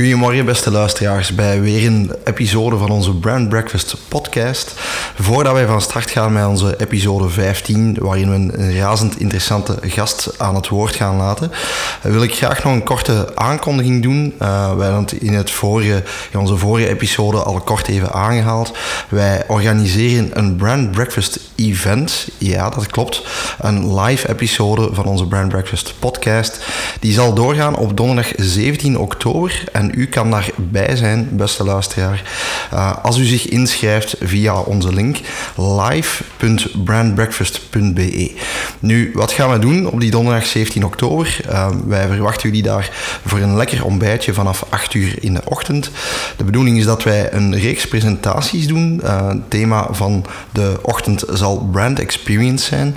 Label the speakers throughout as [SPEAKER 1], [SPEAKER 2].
[SPEAKER 1] Goedemorgen beste luisteraars bij weer een episode van onze Brand Breakfast podcast. Voordat wij van start gaan met onze episode 15, waarin we een razend interessante gast aan het woord gaan laten, wil ik graag nog een korte aankondiging doen. Uh, wij hebben het in, het vorige, in onze vorige episode al kort even aangehaald. Wij organiseren een Brand Breakfast event. Ja, dat klopt. Een live episode van onze Brand Breakfast podcast. Die zal doorgaan op donderdag 17 oktober. En u kan daarbij zijn, beste luisteraar, uh, als u zich inschrijft via onze link live.brandbreakfast.be. Nu, wat gaan we doen op die donderdag 17 oktober? Uh, wij verwachten jullie daar voor een lekker ontbijtje vanaf 8 uur in de ochtend. De bedoeling is dat wij een reeks presentaties doen. Uh, het thema van de ochtend zal brand experience zijn.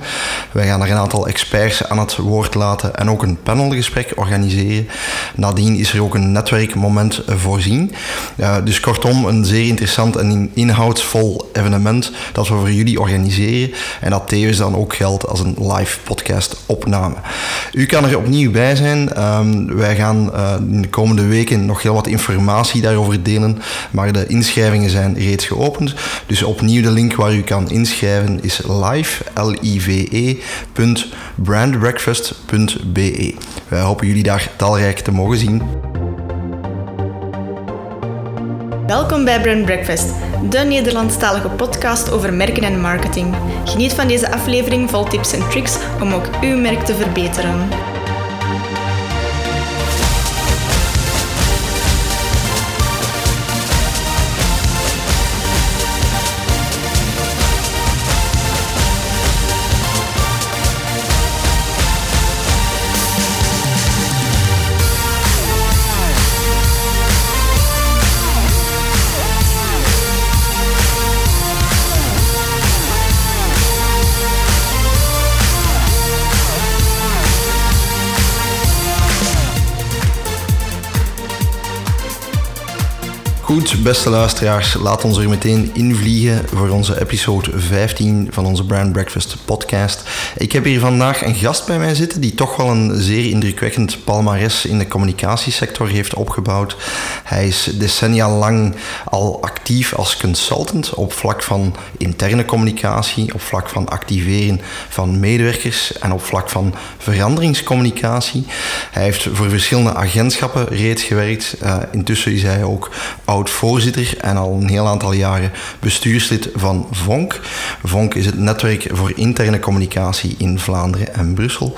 [SPEAKER 1] Wij gaan er een aantal experts aan het woord laten en ook een panelgesprek organiseren. Nadien is er ook een netwerkmoment voorzien. Dus kortom, een zeer interessant en inhoudsvol evenement dat we voor jullie organiseren en dat tevens dan ook geldt als een live podcast opname. U kan er opnieuw bij zijn. Um, wij gaan uh, in de komende weken nog heel wat informatie daarover delen, maar de inschrijvingen zijn reeds geopend. Dus opnieuw de link waar u kan inschrijven is live, L-I-V-E, brandbreakfast.be. Wij hopen jullie daar talrijk te mogen zien.
[SPEAKER 2] Welkom bij Brand Breakfast, de Nederlandstalige podcast over merken en marketing. Geniet van deze aflevering vol tips en tricks om ook uw merk te verbeteren.
[SPEAKER 1] Goed, beste luisteraars, laat ons er meteen invliegen voor onze episode 15 van onze Brand Breakfast podcast. Ik heb hier vandaag een gast bij mij zitten die toch wel een zeer indrukwekkend palmares in de communicatiesector heeft opgebouwd. Hij is decennia lang al actief als consultant op vlak van interne communicatie, op vlak van activeren van medewerkers en op vlak van veranderingscommunicatie. Hij heeft voor verschillende agentschappen reeds gewerkt. Uh, intussen is hij ook oud-voorzitter en al een heel aantal jaren bestuurslid van VONK. VONK is het netwerk voor interne communicatie in Vlaanderen en Brussel.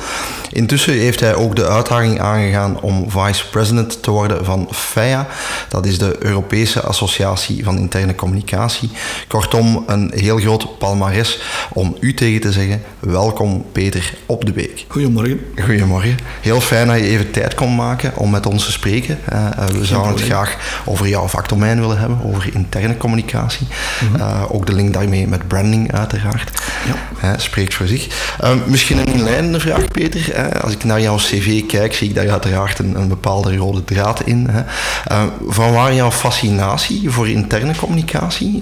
[SPEAKER 1] Intussen heeft hij ook de uitdaging aangegaan om vice-president te worden van FEA. Dat is de Europese Associatie van Interne Communicatie. Kortom, een heel groot palmares om u tegen te zeggen. Welkom Peter op de Beek.
[SPEAKER 3] Goedemorgen.
[SPEAKER 1] Goedemorgen. Heel fijn dat je even tijd kon maken om met ons te spreken. Uh, we zouden het graag over jouw vakdomein willen hebben, over interne communicatie. Mm -hmm. uh, ook de link daarmee met branding uiteraard. Ja. Uh, spreekt voor zich. misschien een inleidende vraag, Peter. als ik naar jouw cv kijk, zie ik daar uiteraard een, een bepaalde rode draad in. Van waar jouw fascinatie voor interne communicatie?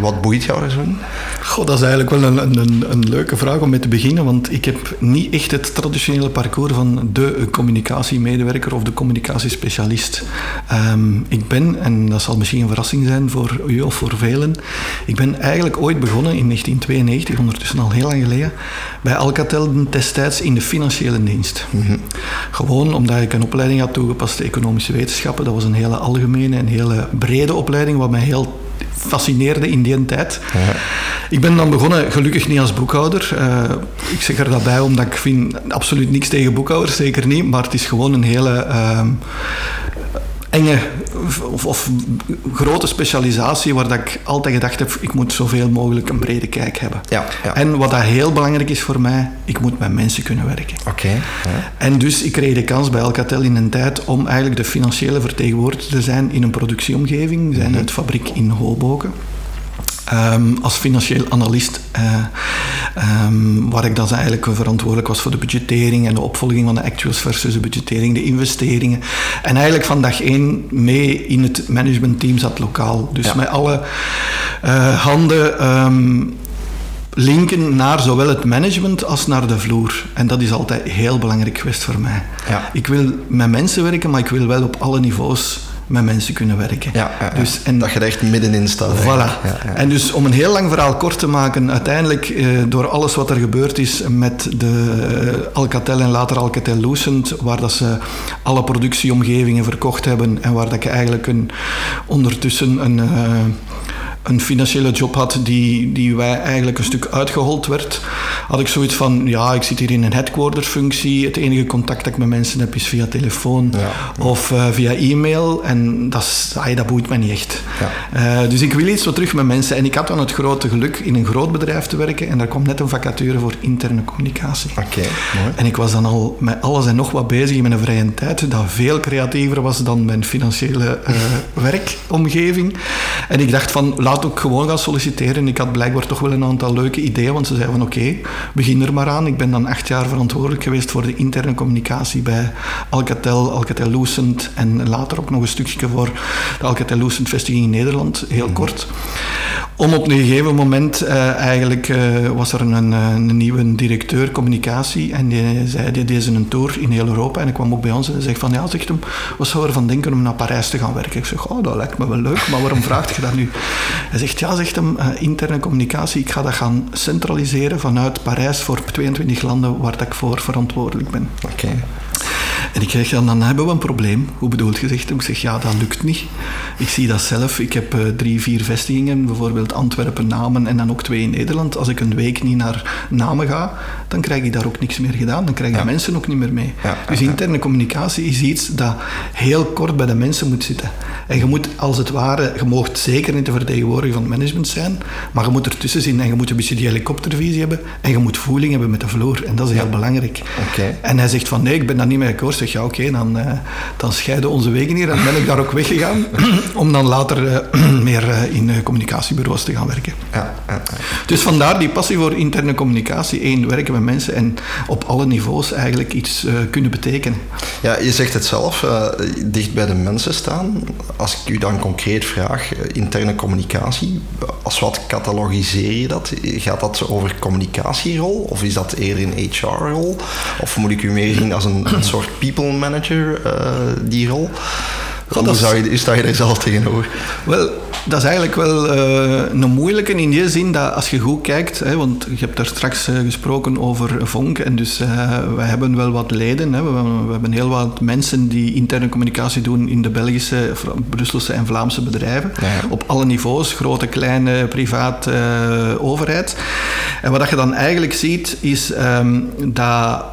[SPEAKER 1] wat boeit jou daar zo in?
[SPEAKER 3] Goh, dat is eigenlijk wel een, een, een leuke vraag om mee te beginnen, want ik heb niet echt het traditionele parcours van de communicatiemedewerker of de communicatiespecialist. Um, ik ben, en dat zal misschien een verrassing zijn voor u of voor velen, ik ben eigenlijk ooit begonnen in 1992, ondertussen al heel lang geleden, bij Alcatel destijds in de financiële dienst. Mm -hmm. Gewoon omdat ik een opleiding had toegepaste economische wetenschappen. Dat was een hele algemene en hele brede opleiding, wat mij heel fascineerde in die tijd. Ja. Ik ben dan begonnen, gelukkig niet als boekhouder. Uh, ik zeg er dat bij omdat ik vind absoluut niks tegen boekhouders, zeker niet. Maar het is gewoon een hele uh, enge of, of, grote specialisatie waar dat ik altijd gedacht heb, ik moet zoveel mogelijk een brede kijk hebben.
[SPEAKER 1] Ja, ja.
[SPEAKER 3] En wat dat heel belangrijk is voor mij, ik moet met mensen kunnen werken.
[SPEAKER 1] Oké. Okay,
[SPEAKER 3] ja. En dus ik kreeg de kans bij Alcatel in een tijd om eigenlijk de financiële vertegenwoordiger te zijn in een productieomgeving. We zijn uit fabriek in Hoboken. Um, als financieel analist, uh, um, waar ik dan eigenlijk verantwoordelijk was voor de budgettering en de opvolging van de actuals versus de budgettering, de investeringen. En eigenlijk van dag één mee in het managementteam zat lokaal. Dus ja. met alle uh, handen. Um, linken naar zowel het management als naar de vloer. En dat is altijd heel belangrijk geweest voor mij.
[SPEAKER 1] Ja.
[SPEAKER 3] Ik wil met mensen werken, maar ik wil wel op alle niveaus met mensen kunnen werken.
[SPEAKER 1] Ja, dus, en, dat je er echt middenin staat.
[SPEAKER 3] Voilà. En dus om een heel lang verhaal kort te maken, uiteindelijk eh, door alles wat er gebeurd is met de uh, Alcatel en later Alcatel Lucent, waar dat ze alle productieomgevingen verkocht hebben en waar dat je eigenlijk een, ondertussen een... Uh, een financiële job had die, die wij eigenlijk een stuk uitgehold werd, had ik zoiets van, ja, ik zit hier in een headquarter functie, het enige contact dat ik met mensen heb is via telefoon of uh, via e-mail en dat, is, ay, dat boeit me niet echt. Ja. Uh, dus ik wil iets wat terug met mensen en ik had dan het grote geluk in een groot bedrijf te werken en daar komt net een vacature voor interne communicatie.
[SPEAKER 1] Oké,
[SPEAKER 3] mooi. En ik was dan al met alles en nog wat bezig in mijn vrije tijd, dat veel creatiever was dan mijn financiële uh, werkomgeving. En ik dacht van, laat ook gewoon gaan solliciteren. Ik had blijkbaar toch wel een aantal leuke ideeën, want ze zeiden van oké, begin er maar aan. Ik ben dan acht jaar verantwoordelijk geweest voor de interne communicatie bij Alcatel, Alcatel Lucent en later ook nog een stukje voor de Alcatel Lucent vestiging in Nederland, heel mhm. kort. Om op een gegeven moment uh, eigenlijk uh, was er een, een, nieuwe directeur communicatie en die zei, die deed een tour in heel Europa en hij kwam ook bij ons en zei van ja, zegt hem, wat zou er van denken om naar Parijs te gaan werken? Ik zeg, oh, dat lijkt me wel leuk, maar waarom vraagt je dat nu? Hij zegt, ja, zegt hem, uh, interne communicatie, ik ga dat gaan centraliseren vanuit Parijs voor 22 landen waar ik voor verantwoordelijk ben.
[SPEAKER 1] Oké.
[SPEAKER 3] En ik zeg, dan, dan hebben we een probleem. Hoe bedoelt je, zegt? Ik zeg, ja, dat lukt niet. Ik zie dat zelf. Ik heb uh, drie, vier vestigingen, bijvoorbeeld Antwerpen, Namen en dan ook twee in Nederland. Als ik een week niet naar Namen ga, dan krijg ik daar ook niks meer gedaan. Dan krijg ik de mensen ook niet meer mee. dus interne communicatie is iets dat heel kort bij de mensen moet zitten. En je moet als het ware, je moogt zeker niet de vertegenwoordiger van het management zijn, maar je moet ertussen zien en je moet een beetje die helikoptervisie hebben en je moet voeling hebben met de vloer. En dat is heel belangrijk.
[SPEAKER 1] Okay.
[SPEAKER 3] En hij zegt van nee, ik ben daar niet mee akkoord. Zeg ja, oké, dan, uh, dan scheiden onze wegen hier. En ben ik daar ook weggegaan om dan later uh, meer uh, in communicatiebureaus te gaan werken.
[SPEAKER 1] Ja, ja,
[SPEAKER 3] Dus vandaar die passie voor interne communicatie. Eén, werken met mensen en op alle niveaus eigenlijk iets kunnen betekenen.
[SPEAKER 1] Ja, je zegt het zelf, dicht bij de mensen staan als ik u dan concreet vraag, eh, interne communicatie, als wat catalogiseer je dat? Gaat dat over communicatierol of is dat eerder een HR-rol? Of moet ik u meer zien als een, een soort people manager, uh, die rol? Hoe zou je, sta je daar zelf tegenover?
[SPEAKER 3] Wel, dat is eigenlijk wel uh, een moeilijke in die zin dat als je goed kijkt, hè, want je hebt daar straks uh, gesproken over Vonk en dus uh, wij hebben wel wat leden, hè, we, hebben, we, hebben, heel wat mensen die interne communicatie doen in de Belgische, Brusselse en Vlaamse bedrijven, ja. op alle niveaus, grote, kleine, privaat, overheid. En wat je dan eigenlijk ziet is um, dat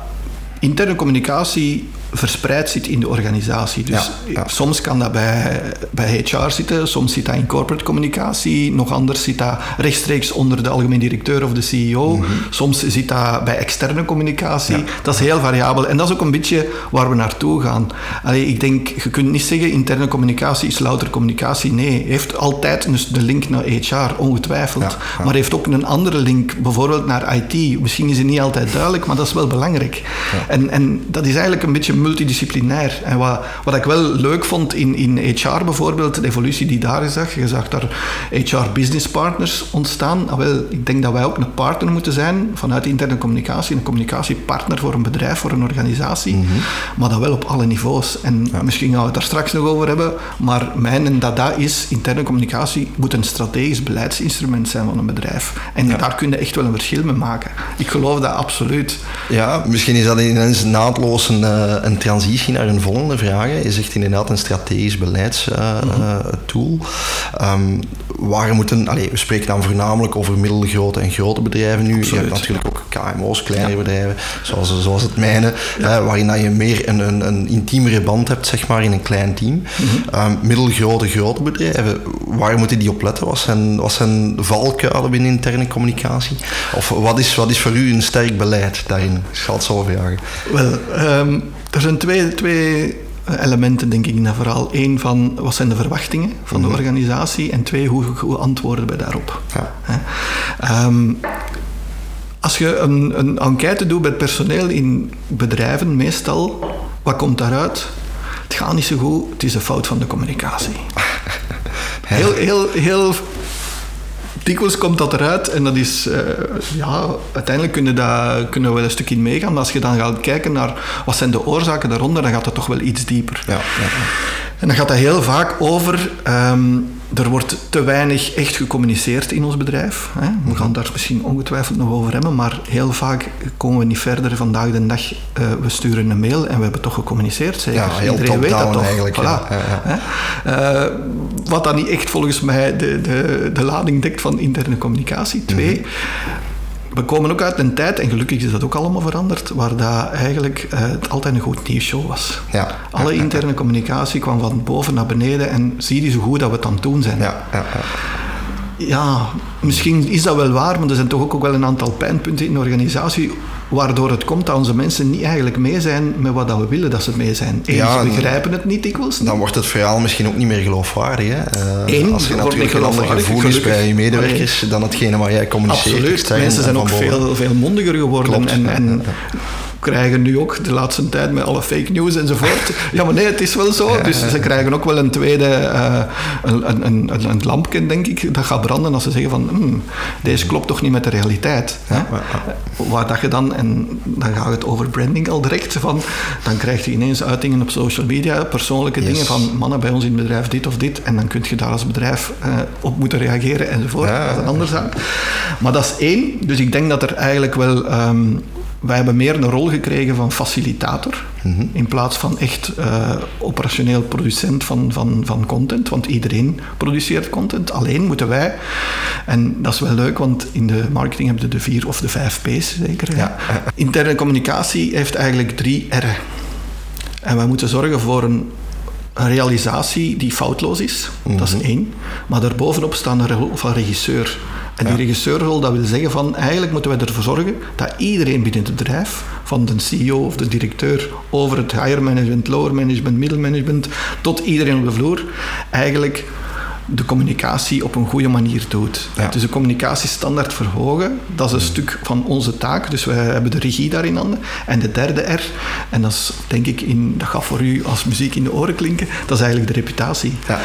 [SPEAKER 3] interne communicatie verspreid zit in de organisatie. Dus soms kan dat bij, bij HR zitten, soms zit dat in corporate communicatie, nog anders zit dat rechtstreeks onder de algemeen directeur of de CEO, mhm. soms zit dat bij externe communicatie. Dat is heel variabel en dat is ook een beetje waar we naartoe gaan. Allee, ik denk, je kunt niet zeggen interne communicatie is louter communicatie. Nee, heeft altijd dus de link naar HR, ongetwijfeld. Maar heeft ook een andere link, bijvoorbeeld naar IT. Misschien is het niet altijd duidelijk, maar dat is wel belangrijk. En, en dat is eigenlijk een beetje multidisciplinair. En wat, wat ik wel leuk vond in, in HR bijvoorbeeld, de evolutie die daar is, zag, je zag daar HR business partners ontstaan. Ah, wel, ik denk dat wij ook een partner moeten zijn vanuit interne communicatie, een communicatiepartner voor een bedrijf, voor een organisatie, mhm. maar dat wel op alle niveaus. En misschien gaan we het daar straks nog over hebben, maar mijn en dada is, interne communicatie moet een strategisch beleidsinstrument zijn van een bedrijf. En daar kun je echt wel een verschil mee maken. Ik geloof dat absoluut.
[SPEAKER 1] Ja, misschien is dat ineens naadloos een, eh, een transitie naar een volgende vraag. Je zegt inderdaad een strategisch beleidstool. Uh, um, waar moeten, we spreken dan voornamelijk over middelgrote en grote bedrijven nu. Je hebt natuurlijk ook KMO's, kleinere bedrijven, zoals, zoals het mijne, waarin dat je meer een, een, een, intiemere band hebt zeg maar, in een klein team. Mhm. um, middelgrote, grote bedrijven, waar moeten die op letten? Wat zijn, wat zijn valkuilen binnen interne communicatie? Of wat is, wat is voor u een sterk beleid daarin? Ik zal het zo vragen.
[SPEAKER 3] Wel, um, er zijn twee, twee elementen, denk ik, in dat verhaal. Eén van wat zijn de verwachtingen van de mhm. organisatie en twee, hoe, hoe antwoorden we daarop. Ja. Um, als je een, een enquête doet bij het personeel in bedrijven, meestal, wat komt daaruit? Het gaat niet zo goed, het is een fout van de communicatie. Heel, heel, heel dikwijls komt dat eruit en dat is, uh, ja, uiteindelijk kunnen, dat, kunnen we wel een stukje meegaan, maar als je dan gaat kijken naar wat zijn de oorzaken daaronder, dan gaat het toch wel iets dieper.
[SPEAKER 1] Ja, ja.
[SPEAKER 3] En dan gaat dat heel vaak over. ehm, er wordt te weinig echt gecommuniceerd in ons bedrijf. Hè. We gaan daar misschien ongetwijfeld nog over hebben, maar heel vaak komen we niet verder vandaag de dag. eh, we sturen een mail en we hebben toch gecommuniceerd. Zeker.
[SPEAKER 1] Ja, heel
[SPEAKER 3] Iedereen weet dat toch.
[SPEAKER 1] eigenlijk,
[SPEAKER 3] Voilà.
[SPEAKER 1] ja. Ja.
[SPEAKER 3] Eh, wat dan niet echt volgens mij de, de, de lading dekt van interne communicatie. Twee,
[SPEAKER 1] Mhm.
[SPEAKER 3] We komen ook uit een tijd, en gelukkig is dat ook allemaal veranderd, waar dat eigenlijk eh, het altijd een goed nieuwsshow was.
[SPEAKER 1] Ja.
[SPEAKER 3] Alle
[SPEAKER 1] Ja, ja,
[SPEAKER 3] interne communicatie kwam van boven naar beneden en zie je zo goed dat we het aan het doen zijn.
[SPEAKER 1] Ja, ja, ja.
[SPEAKER 3] Ja, misschien is dat wel waar, maar er zijn toch ook wel een aantal pijnpunten in de organisatie waardoor het komt dat onze mensen niet eigenlijk mee zijn met wat dat we willen dat ze mee zijn. Eén,
[SPEAKER 1] Ja,
[SPEAKER 3] begrijpen het niet dikwijls.
[SPEAKER 1] Dan wordt het verhaal misschien ook niet meer geloofwaardig. Hè? Eh,
[SPEAKER 3] Eén,
[SPEAKER 1] als je natuurlijk een ander gevoel is bij je medewerkers dan hetgene wat jij communiceert.
[SPEAKER 3] Absoluut. Mensen zijn ook veel, veel mondiger geworden
[SPEAKER 1] Klopt,
[SPEAKER 3] en, en
[SPEAKER 1] ja, ja.
[SPEAKER 3] Krijgen nu ook de laatste tijd met alle fake news enzovoort. ja, maar nee, het is wel zo. Dus ze krijgen ook wel een tweede, eh, een, een, een, lampje, denk ik, dat gaat branden als ze zeggen van, "Hmm, deze klopt toch niet met de realiteit. Hè? Waar dat je dan, en dan gaat het over branding al direct, van, dan krijg je ineens uitingen op social media, persoonlijke
[SPEAKER 1] Yes.
[SPEAKER 3] dingen van mannen bij ons in het bedrijf dit of dit, en dan kun je daar als bedrijf eh, op moeten reageren enzovoort.
[SPEAKER 1] Ja.
[SPEAKER 3] Dat is een andere zaak. Maar dat is één, dus ik denk dat er eigenlijk wel... ehm, wij hebben meer een rol gekregen van facilitator, in plaats van echt eh, operationeel producent van, van, van content, want iedereen produceert content. Alleen moeten wij, en dat is wel leuk, want in de marketing hebben we de vier of de vijf P's zeker.
[SPEAKER 1] Ja.
[SPEAKER 3] Interne communicatie heeft eigenlijk drie R'en. En wij moeten zorgen voor een een realisatie die foutloos is. Dat is één. Maar daarbovenop staat een rol van regisseur. En die regisseurrol, dat wil zeggen van eigenlijk moeten wij ervoor zorgen dat iedereen binnen het bedrijf, van de CEO of de directeur, over het higher management, lower management, middelmanagement, tot iedereen op de vloer, eigenlijk de communicatie op een goede manier doet.
[SPEAKER 1] Ja.
[SPEAKER 3] Dus de communicatiestandaard verhogen, dat is een stuk van onze taak. Dus wij hebben de regie daar in handen. En de derde R, en dat is denk ik, in, dat gaat voor u als muziek in de oren klinken, dat is eigenlijk de reputatie.
[SPEAKER 1] Ja,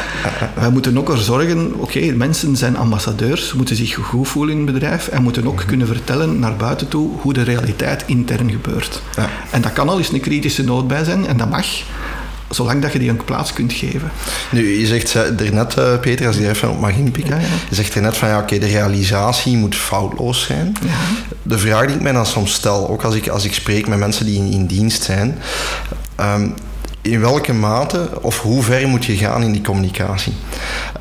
[SPEAKER 3] Wij moeten ook er zorgen, oké, mensen zijn ambassadeurs, moeten zich goed voelen in het bedrijf en moeten ook kunnen vertellen naar buiten toe hoe de realiteit intern gebeurt.
[SPEAKER 1] Ja.
[SPEAKER 3] En dat kan al eens een kritische noot bij zijn en dat mag, zolang dat je die een plaats kunt geven.
[SPEAKER 1] Nu, je zegt er net, eh, Peter, als ik er even op mag inpikken,
[SPEAKER 3] Ja, ja.
[SPEAKER 1] je zegt er net van, ja, oké, de realisatie moet foutloos zijn. De vraag die ik mij dan soms stel, ook als ik, als ik spreek met mensen die in, in dienst zijn, ehm, in welke mate of hoe ver moet je gaan in die communicatie?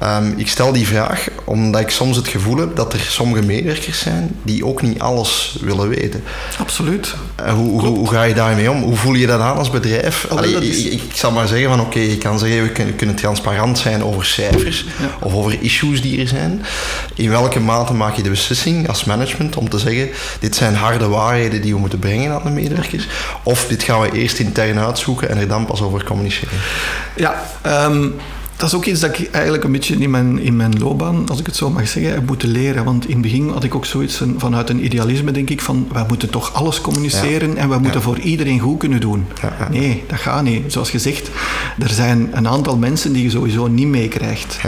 [SPEAKER 1] Ehm, ik stel die vraag omdat ik soms het gevoel heb dat er sommige medewerkers zijn die ook niet alles willen weten.
[SPEAKER 3] Absoluut.
[SPEAKER 1] En hoe, hoe, hoe ga je daarmee om? Hoe voel je dat aan als bedrijf? Allee,
[SPEAKER 3] is-
[SPEAKER 1] ik, ik zal maar zeggen van oké, je kan zeggen we kunnen, kunnen transparant zijn over cijfers of over issues die er zijn. In welke mate maak je de beslissing als management om te zeggen dit zijn harde waarheden die we moeten brengen aan de medewerkers? Of dit gaan we eerst intern uitzoeken en er dan pas over communiceren?
[SPEAKER 3] Ja, ehm, dat is ook iets dat ik eigenlijk een beetje in mijn, in mijn loopbaan, als ik het zo mag zeggen, heb moeten leren. Want in het begin had ik ook zoiets van, vanuit een idealisme, denk ik, van wij moeten toch alles communiceren en wij moeten voor iedereen goed kunnen doen.
[SPEAKER 1] Ja.
[SPEAKER 3] Nee, dat gaat niet. Zoals gezegd, er zijn een aantal mensen die je sowieso niet meekrijgt.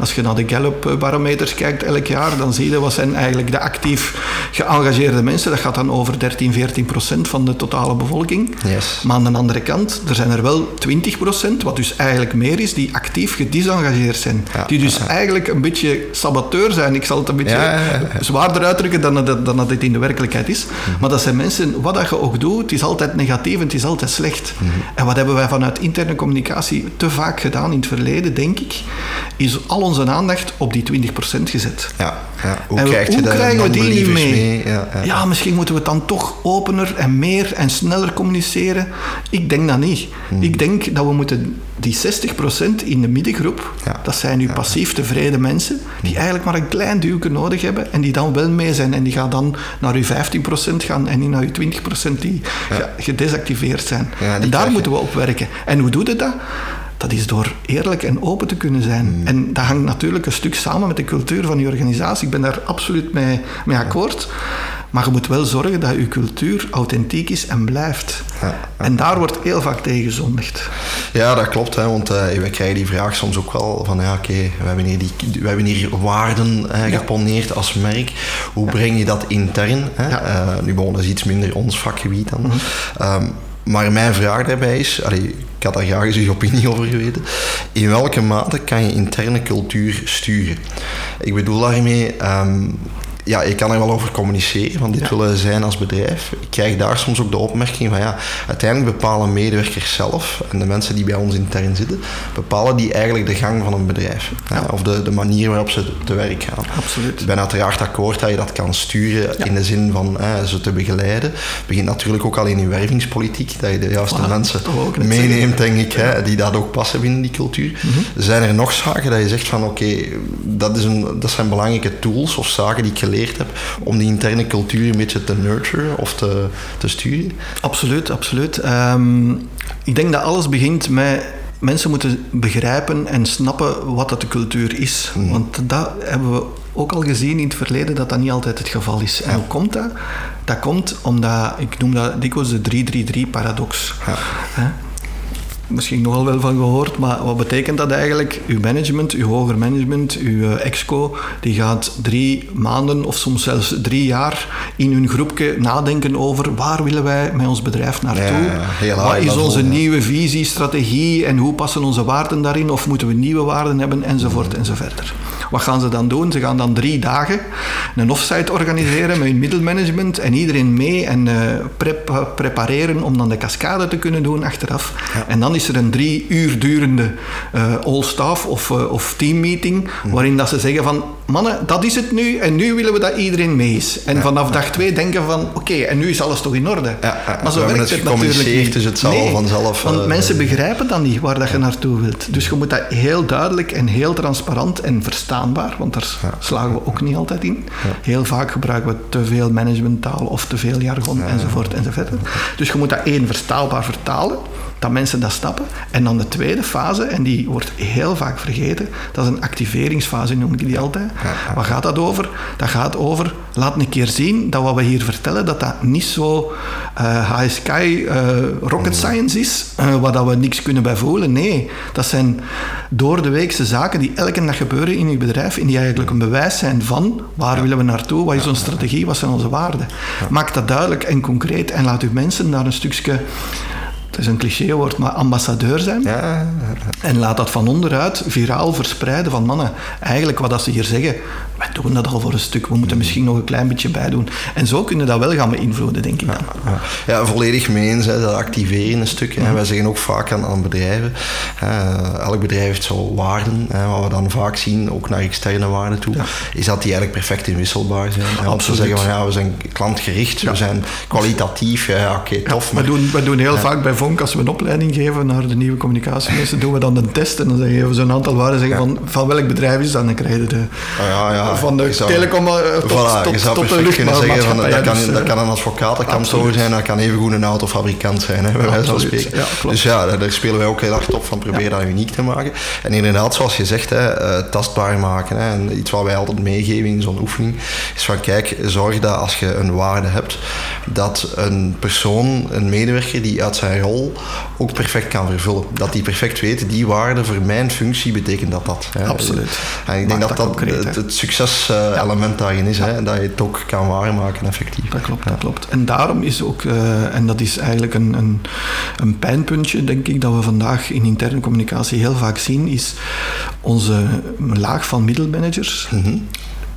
[SPEAKER 3] Als je naar de Gallup-barometers kijkt elk jaar, dan zie je wat zijn eigenlijk de actief geëngageerde mensen. Dat gaat dan over 13, 14 procent van de totale bevolking.
[SPEAKER 1] Yes.
[SPEAKER 3] Maar aan de andere kant, er zijn er wel 20%, wat dus eigenlijk meer is, die actief gedisengageerd zijn.
[SPEAKER 1] Ja,
[SPEAKER 3] die dus eigenlijk een beetje saboteur zijn. Ik zal het een beetje zwaarder uitdrukken dan dat, dan dat het in de werkelijkheid is.
[SPEAKER 1] Mhm.
[SPEAKER 3] Maar dat zijn mensen, wat dat je ook doet, het is altijd negatief en het is altijd slecht.
[SPEAKER 1] Mhm.
[SPEAKER 3] En wat hebben wij vanuit interne communicatie te vaak gedaan in het verleden, denk ik, is al onze aandacht op die 20% gezet.
[SPEAKER 1] Ja, ja. Hoe,
[SPEAKER 3] En
[SPEAKER 1] krijg je
[SPEAKER 3] hoe krijgen we die niet
[SPEAKER 1] non-believers
[SPEAKER 3] mee?
[SPEAKER 1] Ja, ja.
[SPEAKER 3] Misschien moeten we het dan toch opener en meer en sneller communiceren. Ik denk dat niet.
[SPEAKER 1] Hmm.
[SPEAKER 3] Ik denk dat we moeten die 60% in de middengroep,
[SPEAKER 1] Ja.
[SPEAKER 3] dat zijn nu passief tevreden mensen, die eigenlijk maar een klein duwke nodig hebben en die dan wel mee zijn. En die gaan dan naar uw 15% gaan en niet naar uw 20% die ge- gedesactiveerd zijn.
[SPEAKER 1] Die
[SPEAKER 3] en daar moeten we op werken. En hoe doe je dat? Dat is door eerlijk en open te kunnen zijn.
[SPEAKER 1] Hmm.
[SPEAKER 3] En dat hangt natuurlijk een stuk samen met de cultuur van je organisatie. Ik ben daar absoluut mee, mee akkoord. Maar je moet wel zorgen dat je cultuur authentiek is en blijft.
[SPEAKER 1] Ja,
[SPEAKER 3] En daar wordt heel vaak tegen gezondigd.
[SPEAKER 1] Ja, dat klopt. Hè, want eh, we krijgen die vraag soms ook wel van ja, oké, we, hebben hier die- we hebben hier waarden eh,
[SPEAKER 3] Ja.
[SPEAKER 1] geponeerd als merk. Hoe breng je dat intern? Hè? Eh, nu, dat is iets minder ons vakgebied dan. Ehm, maar mijn vraag daarbij is, allee, ik had daar graag eens uw opinie over geweten, in welke mate kan je interne cultuur sturen? Ik bedoel daarmee, ehm, ja, ik kan er wel over communiceren, want dit willen zijn als bedrijf. Ik krijg daar soms ook de opmerking van ja, uiteindelijk bepalen medewerkers zelf en de mensen die bij ons intern zitten, bepalen die eigenlijk de gang van een bedrijf. Ja. Of de, de manier waarop ze te werk gaan.
[SPEAKER 3] Absoluut.
[SPEAKER 1] Ik ben uiteraard akkoord dat je dat kan sturen in de zin van ze te begeleiden. Het begint natuurlijk ook al in je wervingspolitiek, dat je de juiste mensen meeneemt, denk ik, hè, die dat ook passen binnen die cultuur. Mm Zijn er nog zaken dat je zegt van oké, dat dat, dat zijn belangrijke tools of zaken die ik geleerd heb om die interne cultuur een beetje te nurturen of te, te sturen?
[SPEAKER 3] Absoluut, absoluut. Um, ik denk dat alles begint met mensen moeten begrijpen en snappen wat dat de cultuur is. Hmm. Want dat hebben we ook al gezien in het verleden dat dat niet altijd het geval is. En hoe komt dat? Dat komt omdat, ik noem dat dikwijls de 3-3-3-paradox. Ja misschien nogal wel van gehoord, maar wat betekent dat eigenlijk? Uw management, uw hoger management, uw eh, exco, die gaat drie maanden of soms zelfs drie jaar in hun groepje nadenken over waar willen wij met ons bedrijf naartoe? Ja, wat is onze nieuwe visie, strategie en hoe passen onze waarden daarin? Of moeten we nieuwe waarden hebben? Enzovoort enzovoort. Wat gaan ze dan doen? Ze gaan dan drie dagen een offsite organiseren met hun middelmanagement en iedereen mee en uh, prep, prepareren om dan de cascade te kunnen doen achteraf. En dan is er een drie uur durende uh, all-staff of, uh, of teammeeting, waarin dat ze zeggen van, mannen, dat is het nu en nu willen we dat iedereen mee is. En vanaf dag twee denken van, oké, en nu is alles toch in orde.
[SPEAKER 1] maar zo werkt het, natuurlijk niet. Dus het zal nee, vanzelf...
[SPEAKER 3] Want uh, mensen begrijpen dan niet waar dat je naartoe wilt. Dus je moet dat heel duidelijk en heel transparant en verstaanbaar, want daar slagen we ook niet altijd in. Heel vaak gebruiken we te veel managementtaal of te veel jargon enzovoort enzovoort. Dus je moet dat één verstaalbaar vertalen dat mensen dat stappen. En dan de tweede fase, en die wordt heel vaak vergeten, dat is een activeringsfase, noem ik die altijd. Wat gaat dat over? Dat gaat over, laat een keer zien dat wat we hier vertellen, dat dat niet zo uh, high sky uh, rocket mm. science is, uh, waar dat we niks kunnen bij voelen. Nee, dat zijn door de weekse zaken die elke dag gebeuren in je bedrijf en die eigenlijk een bewijs zijn van waar willen we naartoe, wat is onze strategie, wat zijn onze waarden. Maak dat duidelijk en concreet en laat uw mensen daar een stukje het is een clichéwoord, maar ambassadeur zijn. Ja. En laat dat van onderuit viraal verspreiden van mannen. Eigenlijk wat dat ze hier zeggen, wij doen dat al voor een stuk, we moeten misschien nog een klein beetje bij doen. En zo kunnen dat wel gaan beïnvloeden, denk ik dan.
[SPEAKER 1] Ja, ja volledig mee eens, hè, dat activeren een stuk. Hè. Wij zeggen ook vaak aan, aan bedrijven, hè, elk bedrijf heeft zo waarden, hè, wat we dan vaak zien, ook naar externe waarden toe, is dat die eigenlijk perfect inwisselbaar zijn. Hè. We zeggen van ja, we zijn klantgericht, we zijn kwalitatief, ja, oké, tof.
[SPEAKER 3] Maar... We, doen, we doen heel vaak bij Vonk, als we een opleiding geven naar de nieuwe communicatiemensen, doen we dan een test en dan geven we zo'n aantal waarden, zeggen van, van welk bedrijf is dat, en dan krijg je de...
[SPEAKER 1] Oh ja, ja
[SPEAKER 3] van de telecom uh, tot, voilà, tot, tot, tot de lucht.
[SPEAKER 1] kunnen zeggen, van, dat, kan, dat kan een advocaat, dat kan zo zijn, dat kan even goed een autofabrikant zijn, hè, bij wijze van spreken. dus ja, daar spelen wij ook heel hard op van proberen dat uniek te maken. En inderdaad, zoals je zegt, hè, uh, tastbaar maken. Hè, en iets wat wij altijd meegeven in zo'n oefening, is van kijk, zorg dat als je een waarde hebt, dat een persoon, een medewerker die uit zijn rol ook perfect kan vervullen. Dat die perfect weet, die waarde voor mijn functie betekent dat dat.
[SPEAKER 3] Hè. Absoluut.
[SPEAKER 1] En ik denk dat dat, het, het succes element daarin is. Hè, dat je het ook kan waarmaken effectief.
[SPEAKER 3] Dat klopt, dat klopt. En daarom is ook, uh, en dat is eigenlijk een, een, een pijnpuntje, denk ik, dat we vandaag in interne communicatie heel vaak zien, is onze laag van middelmanagers. Mm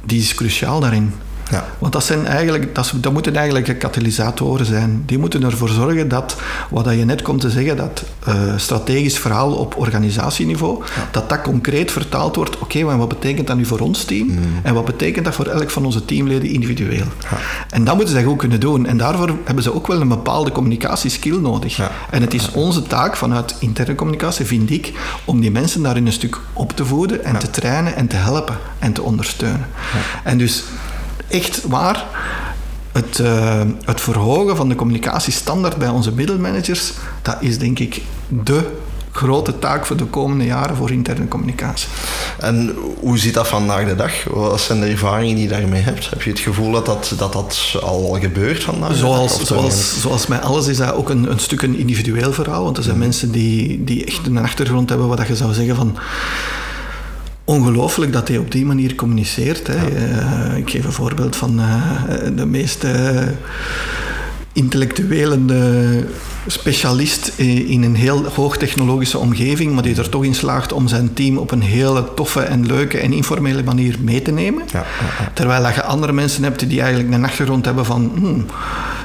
[SPEAKER 3] Die is cruciaal daarin. Ja. Want dat, zijn eigenlijk, dat, dat moeten eigenlijk katalysatoren zijn. Die moeten ervoor zorgen dat, wat je net komt te zeggen, dat uh, strategisch verhaal op organisatieniveau, dat dat concreet vertaald wordt. Oké, maar wat betekent dat nu voor ons team? Mm. En wat betekent dat voor elk van onze teamleden individueel? Ja. En dat moeten ze goed kunnen doen. En daarvoor hebben ze ook wel een bepaalde communicatieskill nodig. En het is onze taak vanuit interne communicatie, vind ik, om die mensen daarin een stuk op te voeden en te trainen en te helpen en te ondersteunen. En dus echt waar. Het, uh, het verhogen van de communicatiestandaard bij onze middelmanagers, dat is denk ik de grote taak voor de komende jaren voor interne communicatie.
[SPEAKER 1] En hoe zit dat vandaag de dag? Wat zijn de ervaringen die je daarmee hebt? Heb je het gevoel dat dat, dat, dat al gebeurt vandaag?
[SPEAKER 3] Zoals, zoals, zoals met alles is dat ook een, een stuk een individueel verhaal. Want er zijn mhm. mensen die, die echt een achtergrond hebben wat je zou zeggen van ongelooflijk dat hij op die manier communiceert. Hè. Uh, ik geef een voorbeeld van uh, de meeste intellectuele eh, specialist in een heel hoogtechnologische omgeving, maar die er toch in slaagt om zijn team op een hele toffe en leuke en informele manier mee te nemen. Ja, ja, Terwijl je andere mensen hebt die eigenlijk een achtergrond hebben van hmm,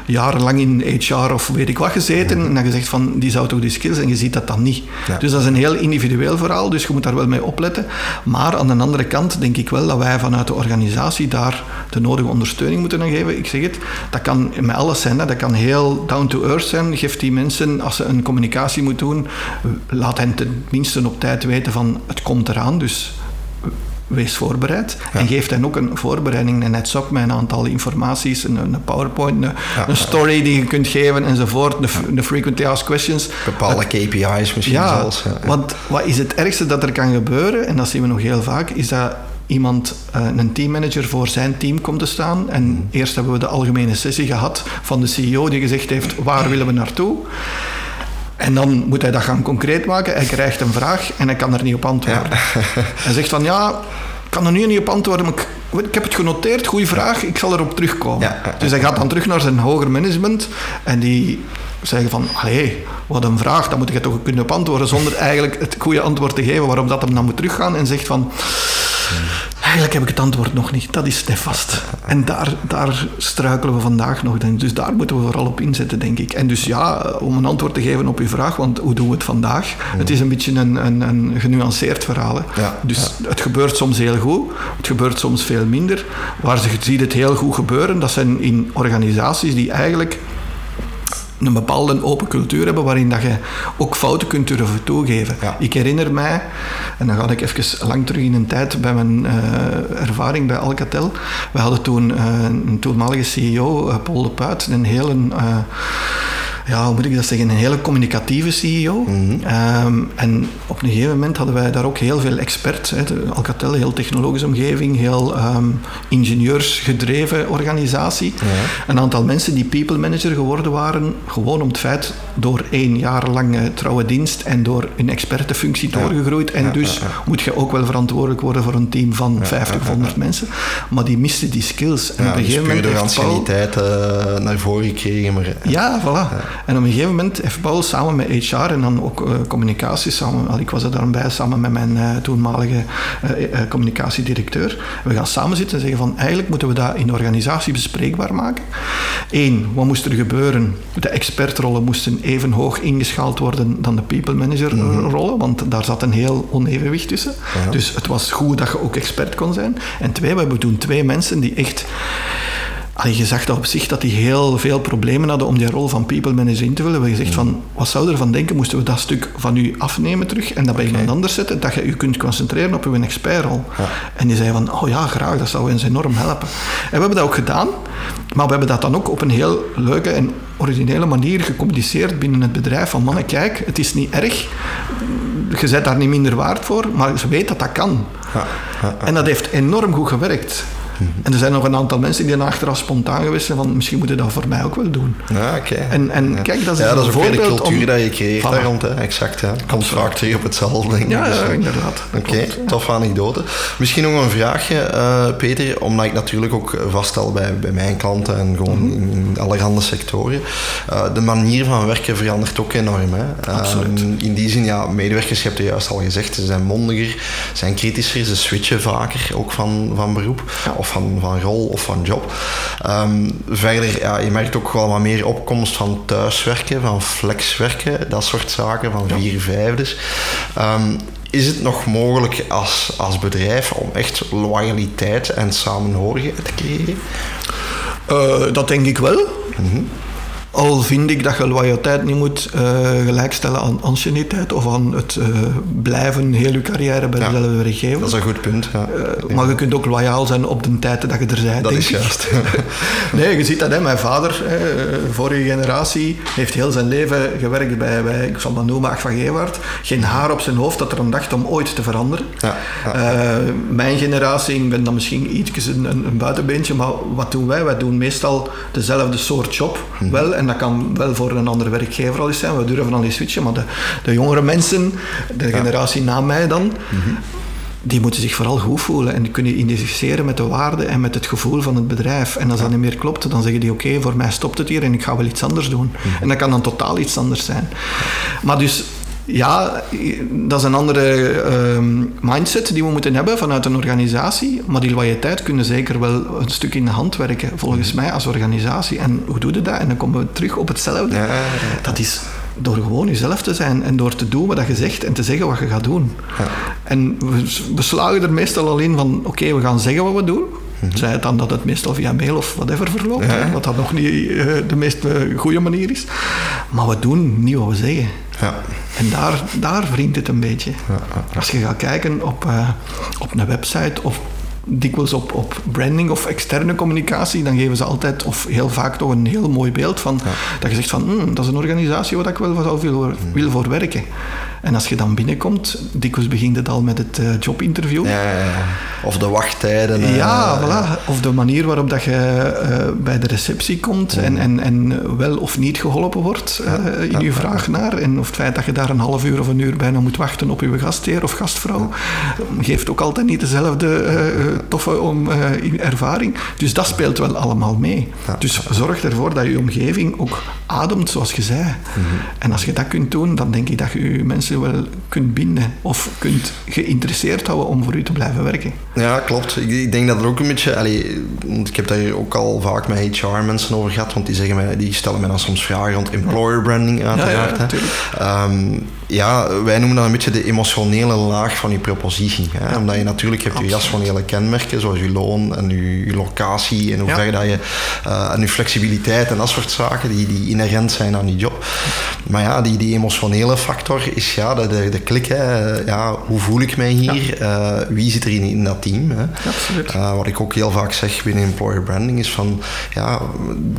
[SPEAKER 3] jarenlang in HR of weet ik wat gezeten, en dan je zegt van die zou toch die skills en je ziet dat dan niet. Dus dat is een heel individueel verhaal, dus je moet daar wel mee opletten. Maar aan de andere kant denk ik wel dat wij vanuit de organisatie daar de nodige ondersteuning moeten geven. Ik zeg het, dat kan met alles zijn, dat kan heel down to earth zijn. Geeft die mensen, als ze een communicatie moeten doen, laat hen tenminste op tijd weten van het komt eraan. Dus wees voorbereid. En geef hen ook een voorbereiding, een heads up met een aantal informaties, een, een PowerPoint, een, een, story die je kunt geven enzovoort, de, de frequently asked questions.
[SPEAKER 1] Bepaalde KPI's misschien
[SPEAKER 3] ja,
[SPEAKER 1] zelfs.
[SPEAKER 3] Want wat is het ergste dat er kan gebeuren, en dat zien we nog heel vaak, is dat iemand, uh, een teammanager voor zijn team komt te staan. En mm. eerst hebben we de algemene sessie gehad van de CEO die gezegd heeft, waar willen we naartoe? En dan moet hij dat gaan concreet maken. Hij krijgt een vraag en hij kan er niet op antwoorden. Hij zegt van ja, ik kan er nu niet op antwoorden, maar ik, ik heb het genoteerd, goede vraag, ik zal erop terugkomen. Dus hij gaat dan terug naar zijn hoger management en die zeggen van, allee, wat een vraag, dan moet je toch kunnen op antwoorden zonder eigenlijk het goede antwoord te geven waarop dat hem dan moet teruggaan en zegt van... Eigenlijk heb ik het antwoord nog niet. Dat is nefast. En daar, daar struikelen we vandaag nog. Dus daar moeten we vooral op inzetten, denk ik. En dus ja, om een antwoord te geven op uw vraag, want hoe doen we het vandaag? Het is een beetje een, een, een genuanceerd verhaal. dus het gebeurt soms heel goed, het gebeurt soms veel minder. Waar je ziet het heel goed gebeuren, dat zijn in organisaties die eigenlijk een bepaalde open cultuur hebben waarin dat je ook fouten kunt durven toegeven. Ik herinner mij, en dan ga ik even lang terug in een tijd bij mijn uh, ervaring bij Alcatel. We hadden toen uh, een toenmalige CEO, uh, Paul de Puit, een hele ja, hoe moet ik dat zeggen, een hele communicatieve CEO. Mhm. Ehm, en op een gegeven moment hadden wij daar ook heel veel experts. Hè. Alcatel, heel technologische omgeving, heel um, ingenieursgedreven organisatie. Een aantal mensen die people manager geworden waren, gewoon om het feit door één jaar lange trouwe dienst en door een expertenfunctie doorgegroeid. En dus moet je ook wel verantwoordelijk worden voor een team van 50 of 100 mensen. Maar die misten die skills.
[SPEAKER 1] En op een gegeven moment. de anciëniteit uh, naar voren gekregen. Maar,
[SPEAKER 3] ja, voilà. En op een gegeven moment heeft Paul samen met HR en dan ook uh, communicatie samen, ik was er dan bij samen met mijn uh, toenmalige uh, communicatiedirecteur. We gaan samen zitten en zeggen van eigenlijk moeten we dat in de organisatie bespreekbaar maken. Eén, wat moest er gebeuren? De expertrollen moesten even hoog ingeschaald worden dan de people manager mhm. rollen, want daar zat een heel onevenwicht tussen. Dus het was goed dat je ook expert kon zijn. En twee, we hebben toen twee mensen die echt Allee, je zag dat op zich dat die heel veel problemen hadden om die rol van people manager in te vullen. We gezegd van, wat zou je ervan denken, moesten we dat stuk van u afnemen terug en dat bij iemand anders zetten, dat je u kunt concentreren op uw expertrol. Ja. En die zei van, oh ja, graag, dat zou ons enorm helpen. En we hebben dat ook gedaan, maar we hebben dat dan ook op een heel leuke en originele manier gecommuniceerd binnen het bedrijf. Van mannen, kijk, het is niet erg, je bent daar niet minder waard voor, maar ze weet dat dat kan. Ja, ja, en dat heeft enorm goed gewerkt. En er zijn nog een aantal mensen die dan achteraf spontaan geweest zijn van misschien moeten dat voor mij ook wel doen.
[SPEAKER 1] Ja, oké.
[SPEAKER 3] En, en kijk, dat is,
[SPEAKER 1] ja,
[SPEAKER 3] dat
[SPEAKER 1] is ook weer de cultuur dat je creëert daar rond. Hè. Exact, ja. Komt vaak terug op hetzelfde, denk ik.
[SPEAKER 3] Ja, dus, inderdaad.
[SPEAKER 1] Oké, okay, tof anekdote. Misschien nog een vraagje, uh, Peter, omdat ik natuurlijk ook vaststel bij, bij mijn klanten en gewoon mm -hmm. in allerhande sectoren. Uh, de manier van werken verandert ook enorm. Hè.
[SPEAKER 3] Absoluut. Um,
[SPEAKER 1] in die zin, ja, medewerkers, je hebt het juist al gezegd, ze zijn mondiger, zijn kritischer, ze switchen vaker ook van, van beroep. Van, van rol of van job. Um, verder, ja, je merkt ook wel wat meer opkomst van thuiswerken, van flexwerken, dat soort zaken, van vier vijfdes. Um, is het nog mogelijk als, als bedrijf om echt loyaliteit en samenhorigheid te creëren?
[SPEAKER 3] Uh, dat denk ik wel. Mm -hmm. Al vind ik dat je loyaliteit niet moet uh, gelijkstellen aan anciëniteit of aan het uh, blijven heel je carrière bij dezelfde werkgever.
[SPEAKER 1] Dat is een goed punt. Ja.
[SPEAKER 3] Uh, maar je kunt ook loyaal zijn op de tijd dat je er bent.
[SPEAKER 1] Dat is juist.
[SPEAKER 3] nee, je ziet dat. Hè. Mijn vader, hè, vorige generatie, heeft heel zijn leven gewerkt bij, bij ik zal dat noemen, Ach van Gewaard. Geen haar op zijn hoofd dat er aan dacht om ooit te veranderen. Ja, ja. mijn generatie, ik ben dan misschien iets een, een, een, buitenbeentje, maar wat doen wij? Wij doen meestal dezelfde soort job. Hm. Wel, en dat kan wel voor een andere werkgever al eens zijn. We durven al eens switchen, maar de, de jongere mensen, de generatie na mij dan, die moeten zich vooral goed voelen en die kunnen identificeren met de waarde en met het gevoel van het bedrijf. En als dat niet meer klopt, dan zeggen die oké, voor mij stopt het hier en ik ga wel iets anders doen.
[SPEAKER 1] Mhm.
[SPEAKER 3] En dat kan dan totaal iets anders zijn. Maar dus ja, dat is een andere ehm, mindset die we moeten hebben vanuit een organisatie. Maar die loyaliteit kunnen zeker wel een stuk in de hand werken, volgens
[SPEAKER 1] Mhm.
[SPEAKER 3] mij, als organisatie. En hoe doe je dat? En dan komen we terug op hetzelfde.
[SPEAKER 1] Ja, ja, ja.
[SPEAKER 3] Dat is door gewoon jezelf te zijn en door te doen wat je zegt en te zeggen wat je gaat doen.
[SPEAKER 1] Ja.
[SPEAKER 3] En we, we slagen er meestal al in van, oké, we gaan zeggen wat we doen. Zij het dan dat het meestal via mail of whatever verloopt.
[SPEAKER 1] Ja.
[SPEAKER 3] hè, wat dat nog niet eh, de meest eh, goede manier is. Maar we doen niet wat we zeggen.
[SPEAKER 1] Ja.
[SPEAKER 3] En daar, daar wringt het een beetje.
[SPEAKER 1] Ja.
[SPEAKER 3] Als je gaat kijken op, eh, op een website of dikwijls op, op branding of externe communicatie, dan geven ze altijd, of heel vaak toch een heel mooi beeld van, dat je zegt van, "Hmm, dat is een organisatie waar ik wel wat zou wil, wil voor werken. En als je dan binnenkomt, dikwijls begint het al met het eh, jobinterview.
[SPEAKER 1] Ja, ja, ja. Of de wachttijden. eh,
[SPEAKER 3] Ja, voilà. Of de manier waarop dat je eh, bij de receptie komt en, en, en wel of niet geholpen wordt in je vraag naar. En of het feit dat je daar een half uur of een uur bijna moet wachten op je gastheer of gastvrouw, geeft ook altijd niet dezelfde toffe om, eh, ervaring. Dus dat speelt wel allemaal mee.
[SPEAKER 1] Ja.
[SPEAKER 3] Dus zorg ervoor dat je omgeving ook ademt, zoals je zei.
[SPEAKER 1] Mhm.
[SPEAKER 3] En als je dat kunt doen, dan denk ik dat je je mensen wel kunt binden of kunt geïnteresseerd houden om voor u te blijven werken.
[SPEAKER 1] Ja, klopt. Ik, ik denk dat het ook een beetje... Allee, want ik heb daar ook al vaak met HR-mensen over gehad, want die, zeggen mij, die stellen mij dan soms vragen rond employer branding, uiteraard.
[SPEAKER 3] tuurlijk.
[SPEAKER 1] Ehm, ja, wij noemen dat een beetje de emotionele laag van je propositie. Hè? Omdat je natuurlijk hebt je
[SPEAKER 3] Absoluut.
[SPEAKER 1] jasvanele kenmerken, zoals je loon en je, je locatie en hoe
[SPEAKER 3] Ja.
[SPEAKER 1] ver dat je... eh, en je flexibiliteit en dat soort zaken die, die inherent zijn aan die job. Maar ja, die, die emotionele factor is ja, de, de, de klik. Hè? Ja, hoe voel ik mij hier? Eh, wie zit er in, in dat team? Hè?
[SPEAKER 3] Absoluut.
[SPEAKER 1] Uh, wat ik ook heel vaak zeg binnen employer branding is van ja,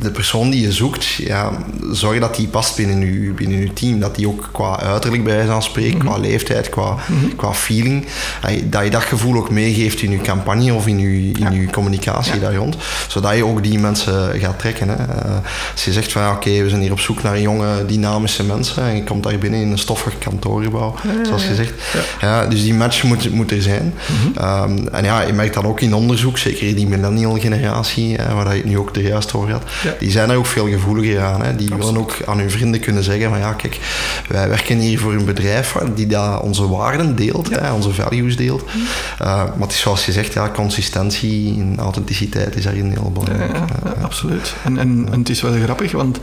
[SPEAKER 1] de persoon die je zoekt, ja, zorg dat die past binnen je, binnen je team. Dat die ook qua uiterlijk bij wijze van spreken, qua leeftijd, qua, qua feeling, eh, dat je dat gevoel ook meegeeft in je campagne of in je, in je communicatie daar rond. Zodat je ook die mensen gaat trekken. Hè. Als je zegt van oké, we zijn hier op zoek naar jonge, dynamische mensen en je komt daar binnen in een stoffig kantoorgebouw, zoals je zegt. Ja. dus die match moet, moet er zijn. Um, en ja, je merkt dat ook in onderzoek, zeker in die millennial generatie, hè, waar je het nu ook er juist over had, die zijn er ook veel gevoeliger aan. Hè. Die willen ook aan hun vrienden kunnen zeggen van ja, kijk, wij werken hier voor een bedrijf die dat onze waarden deelt, hè, onze values deelt. Uh, maar het is zoals je zegt, ja, consistentie en authenticiteit is daarin heel belangrijk.
[SPEAKER 3] Ja, ja, absoluut. En, en, en het is wel grappig, want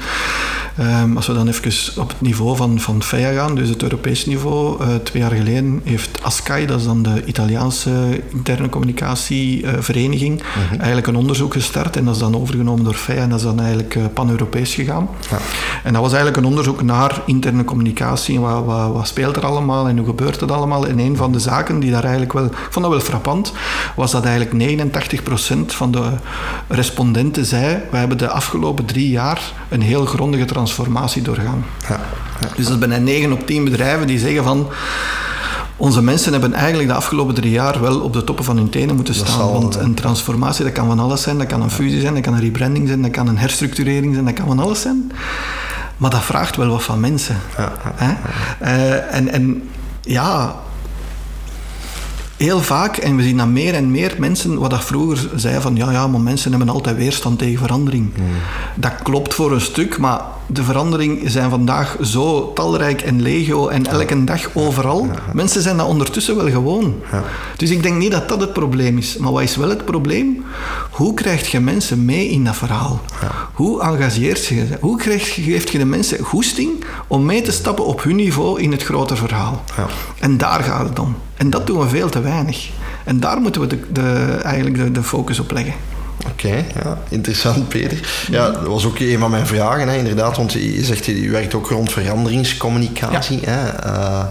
[SPEAKER 3] um, als we dan even op het niveau van, van FEA gaan, dus het Europees niveau, uh, twee jaar geleden heeft ASCAI, dat is dan de Italiaanse interne communicatievereniging, uh, mm -hmm. eigenlijk een onderzoek gestart en dat is dan overgenomen door FEA en dat is dan eigenlijk uh, pan-Europees gegaan. Ja. En dat was eigenlijk een onderzoek naar interne communicatie en wat, wat, wat, speelt er allemaal en hoe gebeurt het allemaal. En een van de zaken die daar eigenlijk wel, ik vond dat wel frappant, was dat eigenlijk 89% van de respondenten zei, we hebben de afgelopen drie jaar een heel grondige transformatie doorgaan. Ja. Ja. Dus dat is bijna 9 op 10 bedrijven die zeggen van onze mensen hebben eigenlijk de afgelopen drie jaar wel op de toppen van hun tenen moeten staan. Zal, want een transformatie, dat kan van alles zijn. Dat kan een fusie zijn, dat kan een rebranding zijn, dat kan een herstructurering zijn, dat kan van alles zijn. Maar dat vraagt wel wat van mensen. Ja, ja, uh, en, en ja, heel vaak, en we zien dat meer en meer mensen, wat dat vroeger zeiden van ja, ja, maar mensen hebben altijd weerstand tegen verandering. Hmm. Dat klopt voor een stuk, maar de veranderingen zijn vandaag zo talrijk en legio en elke dag overal. Ja, ja. Mensen zijn dat ondertussen wel gewoon. Dus ik denk niet dat dat het probleem is. Maar wat is wel het probleem? Hoe krijg je mensen mee in dat verhaal? Hoe engageert je ze? Hoe krijg, geeft je de mensen goesting om mee te stappen op hun niveau in het grote verhaal? En daar gaat het om. En dat doen we veel te weinig. En daar moeten we de, de, eigenlijk de, de focus op leggen.
[SPEAKER 1] Oké, okay, ja, interessant Peter. Ja, dat was ook een van mijn vragen, hè, inderdaad, want je zegt je werkt ook rond veranderingscommunicatie. Ja. Hè. Uh,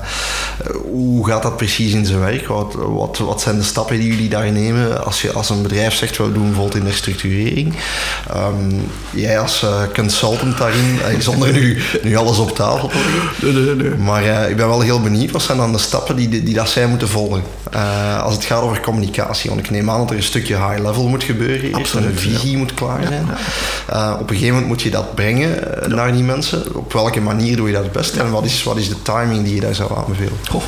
[SPEAKER 1] hoe gaat dat precies in zijn werk? Wat, wat, wat zijn de stappen die jullie daar nemen als je als een bedrijf zegt, we doen bijvoorbeeld in de structurering? Um, jij als uh, consultant daarin, uh, zonder nu, nu alles op tafel te leggen.
[SPEAKER 3] Nee, nee, nee.
[SPEAKER 1] Maar ik ben wel heel benieuwd, wat zijn dan de stappen die, die, dat zij moeten volgen? Als het gaat over communicatie, want ik neem aan dat er een stukje high level moet gebeuren.
[SPEAKER 3] Absoluut,
[SPEAKER 1] een visie ja. moet klaar zijn. Uh, op een gegeven moment moet je dat brengen ja. naar die mensen. Op welke manier doe je dat het beste? En wat is, wat is de timing die je daar zou aanbevelen?
[SPEAKER 3] Oh.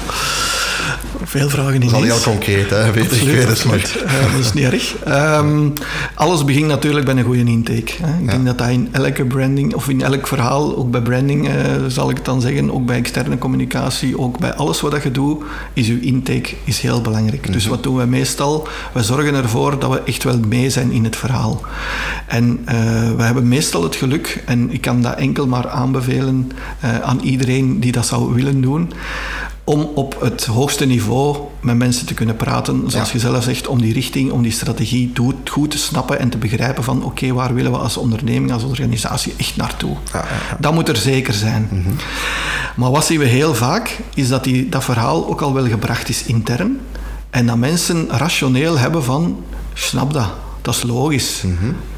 [SPEAKER 3] Veel vragen in
[SPEAKER 1] Dat is al heel concreet, hè? Weet ik,
[SPEAKER 3] Absoluut,
[SPEAKER 1] weet het, maar-.
[SPEAKER 3] Eh, dat is niet erg. Ehm, alles begint natuurlijk bij een goede intake. Hè. Ik denk dat dat in elke branding, of in elk verhaal, ook bij branding eh, zal ik het dan zeggen, ook bij externe communicatie, ook bij alles wat je doet, is uw intake is heel belangrijk. Dus wat doen we meestal? We zorgen ervoor dat we echt wel mee zijn in het verhaal. En eh, we hebben meestal het geluk, en ik kan dat enkel maar aanbevelen aan iedereen die dat zou willen doen, om op het hoogste niveau met mensen te kunnen praten, zoals
[SPEAKER 1] Ja.
[SPEAKER 3] je zelf zegt, om die richting, om die strategie goed, te snappen en te begrijpen van oké, waar willen we als onderneming, als organisatie echt naartoe.
[SPEAKER 1] Ja.
[SPEAKER 3] Dat moet er zeker zijn. Maar wat zien we heel vaak, is dat die, dat verhaal ook al wel gebracht is intern en dat mensen rationeel hebben van, snap dat, dat is logisch.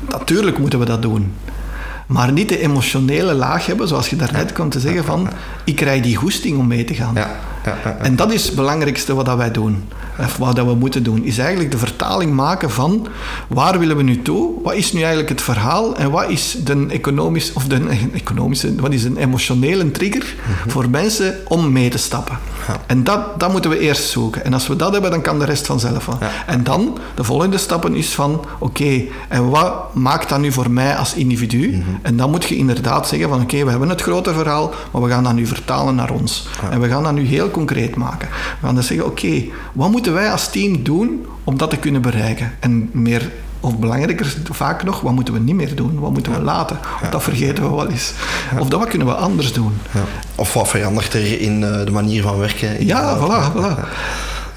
[SPEAKER 3] Natuurlijk moeten we dat doen. Maar niet de emotionele laag hebben, zoals je daarnet kwam te zeggen van, ik krijg die goesting om mee te gaan.
[SPEAKER 1] Ja.
[SPEAKER 3] En dat is het belangrijkste wat dat wij doen. Of wat dat we moeten doen. Is eigenlijk de vertaling maken van waar willen we nu toe? Wat is nu eigenlijk het verhaal? En wat is de economisch, of de economische, wat is een emotionele trigger voor mensen om mee te stappen?
[SPEAKER 1] Mhm.
[SPEAKER 3] En dat, dat moeten we eerst zoeken. En als we dat hebben, dan kan de rest vanzelf.
[SPEAKER 1] Ja.
[SPEAKER 3] En dan, de volgende stappen is van, oké, en wat maakt dat nu voor mij als individu?
[SPEAKER 1] Mhm.
[SPEAKER 3] En dan moet je inderdaad zeggen van, oké, we hebben het grote verhaal, maar we gaan dat nu vertalen naar ons. En we gaan dat nu heel concreet maken. We gaan dan zeggen, oké, wat moeten wij als team doen om dat te kunnen bereiken? En meer... Of belangrijker vaak nog, wat moeten we niet meer doen? Wat moeten we laten? Of dat vergeten we wel eens. Of dat wat kunnen we anders doen?
[SPEAKER 1] Ja. Of wat verandert er in eh, de manier van werken?
[SPEAKER 3] Ja, voilà, voilà.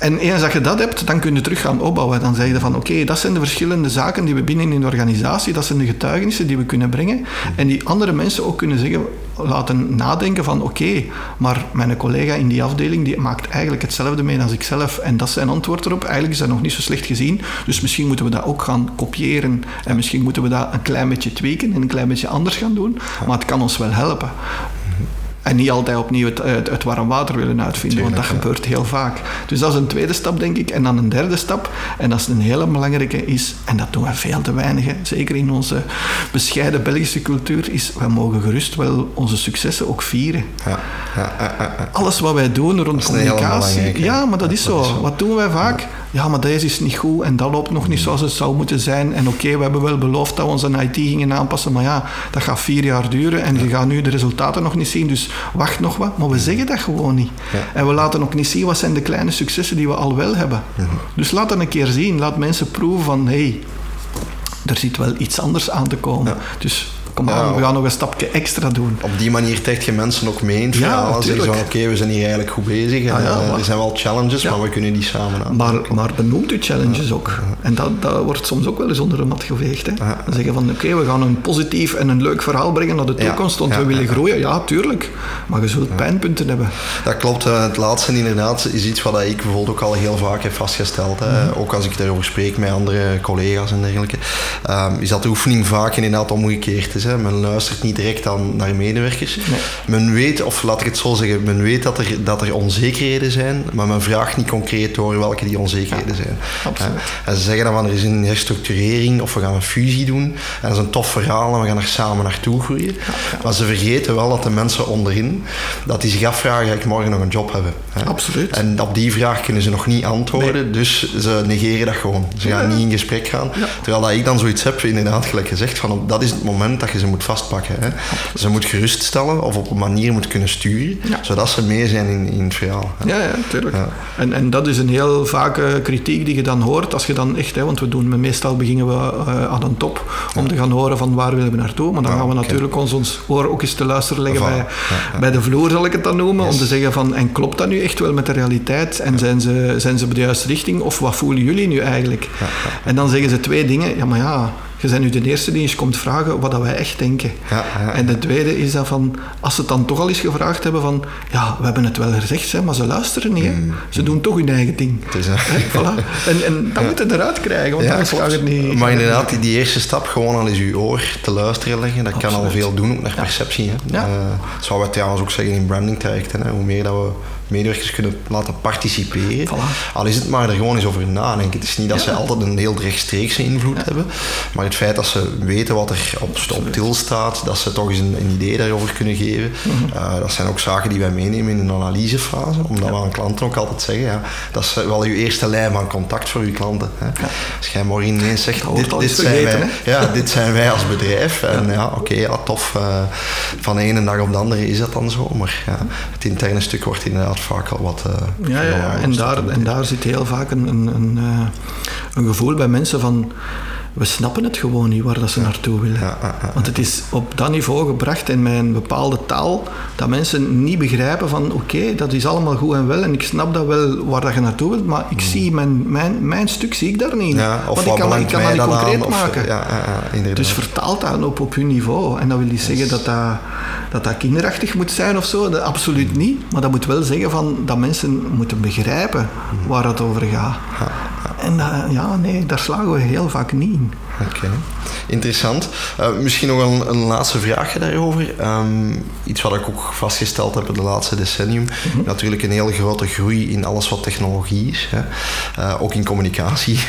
[SPEAKER 3] En eens dat je dat hebt, dan kun je terug gaan opbouwen. Dan zeg je van, oké, dat zijn de verschillende zaken die we binnen in de organisatie, dat zijn de getuigenissen die we kunnen brengen. En die andere mensen ook kunnen zeggen, laten nadenken van, oké, maar mijn collega in die afdeling, die maakt eigenlijk hetzelfde mee als ik zelf. En dat is zijn antwoord erop. Eigenlijk is dat nog niet zo slecht gezien. Dus misschien moeten we dat ook gaan kopiëren. En misschien moeten we dat een klein beetje tweaken en een klein beetje anders gaan doen. Maar het kan ons wel helpen. En niet altijd opnieuw het, het, het warm water willen uitvinden, want dat
[SPEAKER 1] ja.
[SPEAKER 3] gebeurt heel vaak. Dus dat is een tweede stap, denk ik. En dan een derde stap, en dat is een hele belangrijke, is, en dat doen we veel te weinig, hè, zeker in onze bescheiden Belgische cultuur, is, we mogen gerust wel onze successen ook vieren.
[SPEAKER 1] Ja, ja.
[SPEAKER 3] Alles wat wij doen rond communicatie. Ja, maar dat is
[SPEAKER 1] Dat
[SPEAKER 3] zo.
[SPEAKER 1] is zo.
[SPEAKER 3] Wat doen wij vaak? Ja, maar deze is niet goed en dat loopt nog niet zoals het zou moeten zijn. En oké, we hebben wel beloofd dat we onze IT gingen aanpassen, maar ja, dat gaat vier jaar duren en je gaat nu de resultaten nog niet zien. Dus wacht nog wat. Maar we zeggen dat gewoon niet.
[SPEAKER 1] Ja.
[SPEAKER 3] En we laten ook niet zien wat zijn de kleine successen die we al wel hebben. Dus laat dat een keer zien. Laat mensen proeven van, hé, hey, er zit wel iets anders aan te komen. Dus kom
[SPEAKER 1] Ja.
[SPEAKER 3] aan, we gaan nog een stapje extra doen.
[SPEAKER 1] Op die manier trekt je mensen ook mee in het
[SPEAKER 3] Ja,
[SPEAKER 1] verhaal. Zeggen ze van, oké, we zijn hier eigenlijk goed bezig. En,
[SPEAKER 3] Ah, ja,
[SPEAKER 1] eh,
[SPEAKER 3] maar-
[SPEAKER 1] er zijn wel challenges, maar we kunnen die samen aan.
[SPEAKER 3] Maar, maar benoemt u challenges ook. En dat, dat wordt soms ook wel eens onder de mat geveegd. Hè. Dan zeggen van, oké, we gaan een positief en een leuk verhaal brengen naar de toekomst, want we willen groeien. Ja, tuurlijk. Maar je zult pijnpunten hebben.
[SPEAKER 1] Dat klopt. eh, Het laatste inderdaad is iets wat ik bijvoorbeeld ook al heel vaak heb vastgesteld. Hè.
[SPEAKER 3] Mhm.
[SPEAKER 1] Ook als ik daarover spreek met andere collega's en dergelijke. ehm, is dat de oefening vaak inderdaad omgekeerd is. Hè. Men luistert niet direct aan, naar medewerkers. Men weet, of laat ik het zo zeggen, men weet dat er, dat er onzekerheden zijn, maar men vraagt niet concreet door welke die onzekerheden zijn.
[SPEAKER 3] absoluut.
[SPEAKER 1] En ze zeggen dan van er is een herstructurering of we gaan een fusie doen. En dat is een tof verhaal en we gaan er samen naartoe groeien. Maar ze vergeten wel dat de mensen onderin, dat die zich afvragen, ga ik morgen nog een job hebben? Hè?
[SPEAKER 3] Absoluut.
[SPEAKER 1] En op die vraag kunnen ze nog niet antwoorden, dus ze negeren dat gewoon. Ze gaan niet in gesprek gaan. Terwijl dat ik dan zoiets heb, inderdaad, gelijk gezegd, van dat is het moment dat je ze moet vastpakken. Hè? Ze moet geruststellen of op een manier moet kunnen sturen,
[SPEAKER 3] Ja.
[SPEAKER 1] zodat ze mee zijn in, in het verhaal. hè.
[SPEAKER 3] Ja, ja, tuurlijk.
[SPEAKER 1] Ja.
[SPEAKER 3] En, en dat is een heel vake kritiek die je dan hoort. Als je dan echt, hè, want we doen, meestal beginnen we eh, aan een top om te gaan horen van waar willen we naartoe. Maar dan gaan we natuurlijk ons, ons oor ook eens te luisteren leggen bij, bij de vloer, zal ik het dan noemen. Om te zeggen van, en klopt dat nu echt wel met de realiteit? En zijn, ze, zijn ze op de juiste richting? Of wat voelen jullie nu eigenlijk? En dan zeggen ze twee dingen. Ja, maar ja, je bent nu de eerste die eens komt vragen wat dat wij echt denken.
[SPEAKER 1] Ja, ja.
[SPEAKER 3] En de tweede is dat van, als ze het dan toch al eens gevraagd hebben van, ja, we hebben het wel gezegd, hè, maar ze luisteren niet. Hè. Ze doen toch hun eigen ding.
[SPEAKER 1] Is, hè.
[SPEAKER 3] Voilà. En, en dat moet je eruit krijgen, want anders gaat het niet...
[SPEAKER 1] Maar inderdaad, die, die eerste stap, gewoon al eens je oor te luisteren leggen, dat kan al veel doen, ook naar perceptie. Hè. Eh, dat wat we trouwens ook zeggen in branding trajecten. Hè. Hoe meer dat we medewerkers kunnen laten participeren. Al is het maar er gewoon eens over nadenken. Het is niet dat ze altijd een heel rechtstreekse invloed hebben, maar het feit dat ze weten wat er op, op til staat, dat ze toch eens een, een idee daarover kunnen geven. Mhm. Eh, dat zijn ook zaken die wij meenemen in een analysefase, omdat we aan klanten ook altijd zeggen, ja, dat is wel uw eerste lijn van contact voor uw klanten. Hè. Als jij morgen ineens zegt, dit, dit, zijn wij, ja, dit zijn wij als bedrijf. En ja, oké, ja, tof. Uh, van de ene dag op de andere is dat dan zo, maar ja, het interne stuk wordt inderdaad vaak al wat...
[SPEAKER 3] Uh, ja, ja, en, daar, en daar zit heel vaak een, een, een, een gevoel bij mensen van we snappen het gewoon niet waar dat ze naartoe willen. Want het is op dat niveau gebracht in mijn bepaalde taal dat mensen niet begrijpen van oké, dat is allemaal goed en wel en ik snap dat wel waar dat je naartoe wilt, maar ik hmm. zie mijn, mijn, mijn stuk zie ik daar niet.
[SPEAKER 1] of
[SPEAKER 3] Want ik kan, ik kan dat niet concreet maken.
[SPEAKER 1] Of,
[SPEAKER 3] dus vertaal dat op, op hun niveau. En dat wil niet zeggen dat dat, dat dat kinderachtig moet zijn of zo, dat, absoluut hmm. niet. Maar dat moet wel zeggen van, dat mensen moeten begrijpen hmm. waar het over gaat. En uh, ja, nee, daar slagen we heel vaak niet
[SPEAKER 1] interessant. Uh, misschien nog een, een, laatste vraagje daarover. Um, iets wat ik ook vastgesteld heb in de laatste decennium. Mhm. Natuurlijk een hele grote groei in alles wat technologie is. Hè. Uh, ook in communicatie.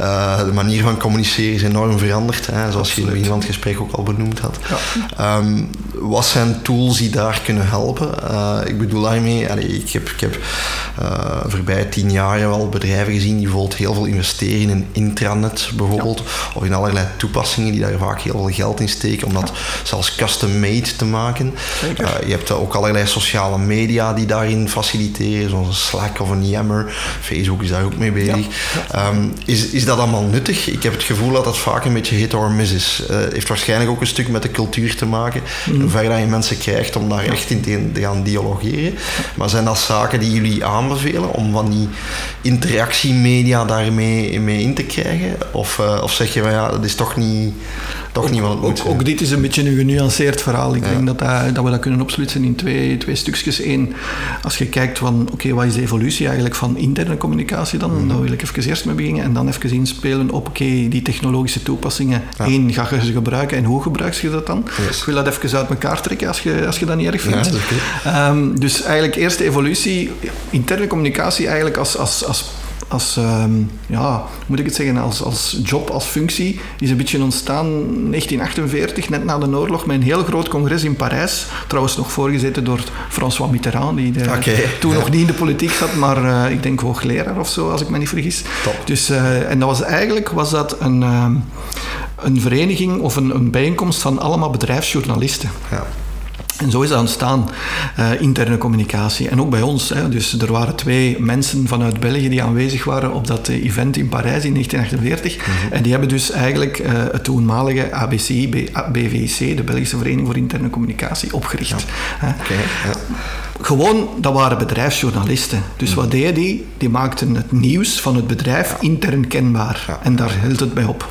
[SPEAKER 1] uh, de manier van communiceren is enorm veranderd. Hè, zoals je in het begin van het gesprek ook al benoemd had. Ja. Um, wat zijn tools die daar kunnen helpen? ik bedoel daarmee, ik heb, ik heb voorbij tien jaar wel bedrijven gezien die bijvoorbeeld heel veel investeren in intranet bijvoorbeeld of in allerlei toepassingen die daar vaak heel veel geld in steken om dat zelfs custom-made te maken. Uh, je hebt ook allerlei sociale media die daarin faciliteren, zoals een Slack of een Yammer. Facebook is daar ook mee bezig. Ehm, is, is dat allemaal nuttig? Ik heb het gevoel dat dat vaak een beetje hit or miss is. Uh, heeft waarschijnlijk ook een stuk met de cultuur te maken. Mm. Hoe ver dat je mensen krijgt om daar echt in te, te gaan dialogeren. Maar zijn dat zaken die jullie aanbevelen om van die interactiemedia daarmee mee in te krijgen? Of, uh, of zeg je van ja, dat is toch niet, toch ook, niet wat het moet
[SPEAKER 3] ook, ook, dit is een beetje een genuanceerd verhaal. Ik denk dat, dat, dat, we dat kunnen opsplitsen in twee, twee stukjes. Eén, als je kijkt van oké, wat is de evolutie eigenlijk van interne communicatie dan? Mm. Daar wil ik even eerst mee beginnen en dan even inspelen op oké, die technologische toepassingen. Ja. Eén, ga je ze gebruiken en hoe gebruik je dat dan? Ik wil dat even uit elkaar trekken als je, als je dat niet erg vindt. Ja, um, dus eigenlijk eerst de evolutie, interne communicatie eigenlijk als, als, als als, um, ja, moet ik het zeggen, als, als job, als functie, is een beetje ontstaan in 1948, net na de oorlog, met een heel groot congres in Parijs. Trouwens nog voorgezeten door François Mitterrand, die toen nog niet in de politiek zat, maar uh, ik denk hoogleraar of zo, als ik me niet vergis.
[SPEAKER 1] Top.
[SPEAKER 3] Dus, uh, en dat was eigenlijk was dat een, uh, een vereniging of een, een bijeenkomst van allemaal bedrijfsjournalisten.
[SPEAKER 1] Ja.
[SPEAKER 3] En zo is dat ontstaan, uh, interne communicatie. En ook bij ons. Hè. Dus er waren twee mensen vanuit België die aanwezig waren op dat eh, event in Parijs in 1948. Mhm. En die hebben dus eigenlijk uh, het toenmalige ABC, BVC, de Belgische Vereniging voor Interne Communicatie, opgericht.
[SPEAKER 1] Ja. Okay, ja.
[SPEAKER 3] Gewoon, dat waren bedrijfsjournalisten. Dus wat mhm. deden die? Die maakten het nieuws van het bedrijf intern kenbaar. En daar hield het bij op.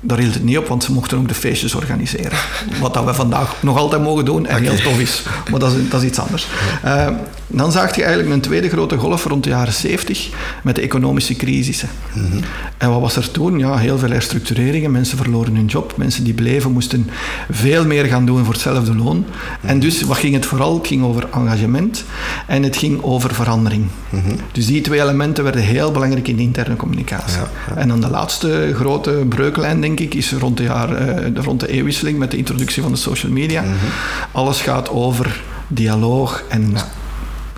[SPEAKER 3] Daar hield het niet op, want ze mochten ook de feestjes organiseren. Wat dat we vandaag nog altijd mogen doen en heel tof is. Maar dat is, dat is iets anders. Uh, dan zag je eigenlijk een tweede grote golf rond de jaren 70 met de economische crisissen. En wat was er toen? Ja, heel veel herstructureringen. Mensen verloren hun job. Mensen die bleven moesten veel meer gaan doen voor hetzelfde loon. En mhm. dus wat ging het vooral? Het ging over engagement en het ging over verandering. Mhm. Dus die twee elementen werden heel belangrijk in de interne communicatie. En dan de laatste grote breuklijn, denk ik, is rond de, jaar, uh, rond de eeuwwisseling met de introductie van de social media. Alles gaat over dialoog en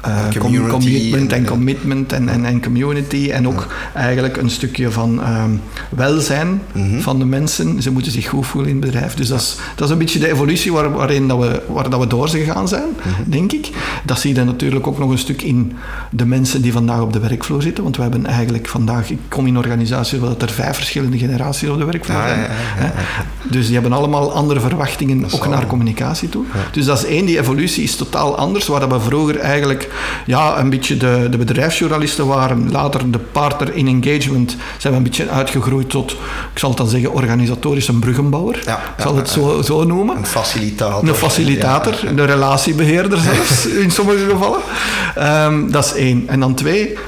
[SPEAKER 3] uh, commitment en, commitment en, en, en, community en ook eigenlijk een stukje van um, welzijn mhm. van de mensen. Ze moeten zich goed voelen in het bedrijf. Dus dat is, dat is een beetje de evolutie waar, waarin dat we, waar dat we door zijn gegaan zijn, mhm. denk ik. Dat zie je natuurlijk ook nog een stuk in de mensen die vandaag op de werkvloer zitten. Want we hebben eigenlijk vandaag, ik kom in organisaties waar er vijf verschillende generaties op de werkvloer zijn. Ja, ja, dus die hebben allemaal andere verwachtingen, ook naar communicatie toe. Dus dat is één, die evolutie is totaal anders, waar dat we vroeger eigenlijk ja, een beetje de, de bedrijfsjournalisten waren. Later de partner in engagement zijn we een beetje uitgegroeid tot, ik zal het dan zeggen, organisatorisch een bruggenbouwer. Ja, ik zal het zo, zo noemen.
[SPEAKER 1] Een facilitator.
[SPEAKER 3] Een facilitator, een relatiebeheerder zelfs, in sommige gevallen. Um, dat is één. En dan twee,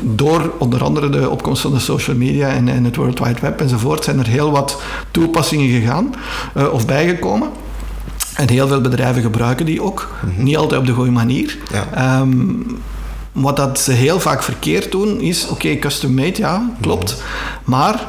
[SPEAKER 3] door onder andere de opkomst van de social media en, en het World Wide Web enzovoort, zijn er heel wat toepassingen gegaan uh, of bijgekomen. En heel veel bedrijven gebruiken die ook. Niet altijd op de goede manier.
[SPEAKER 1] Ja.
[SPEAKER 3] Ehm, wat dat ze heel vaak verkeerd doen is, oké, custom made, ja, klopt. Maar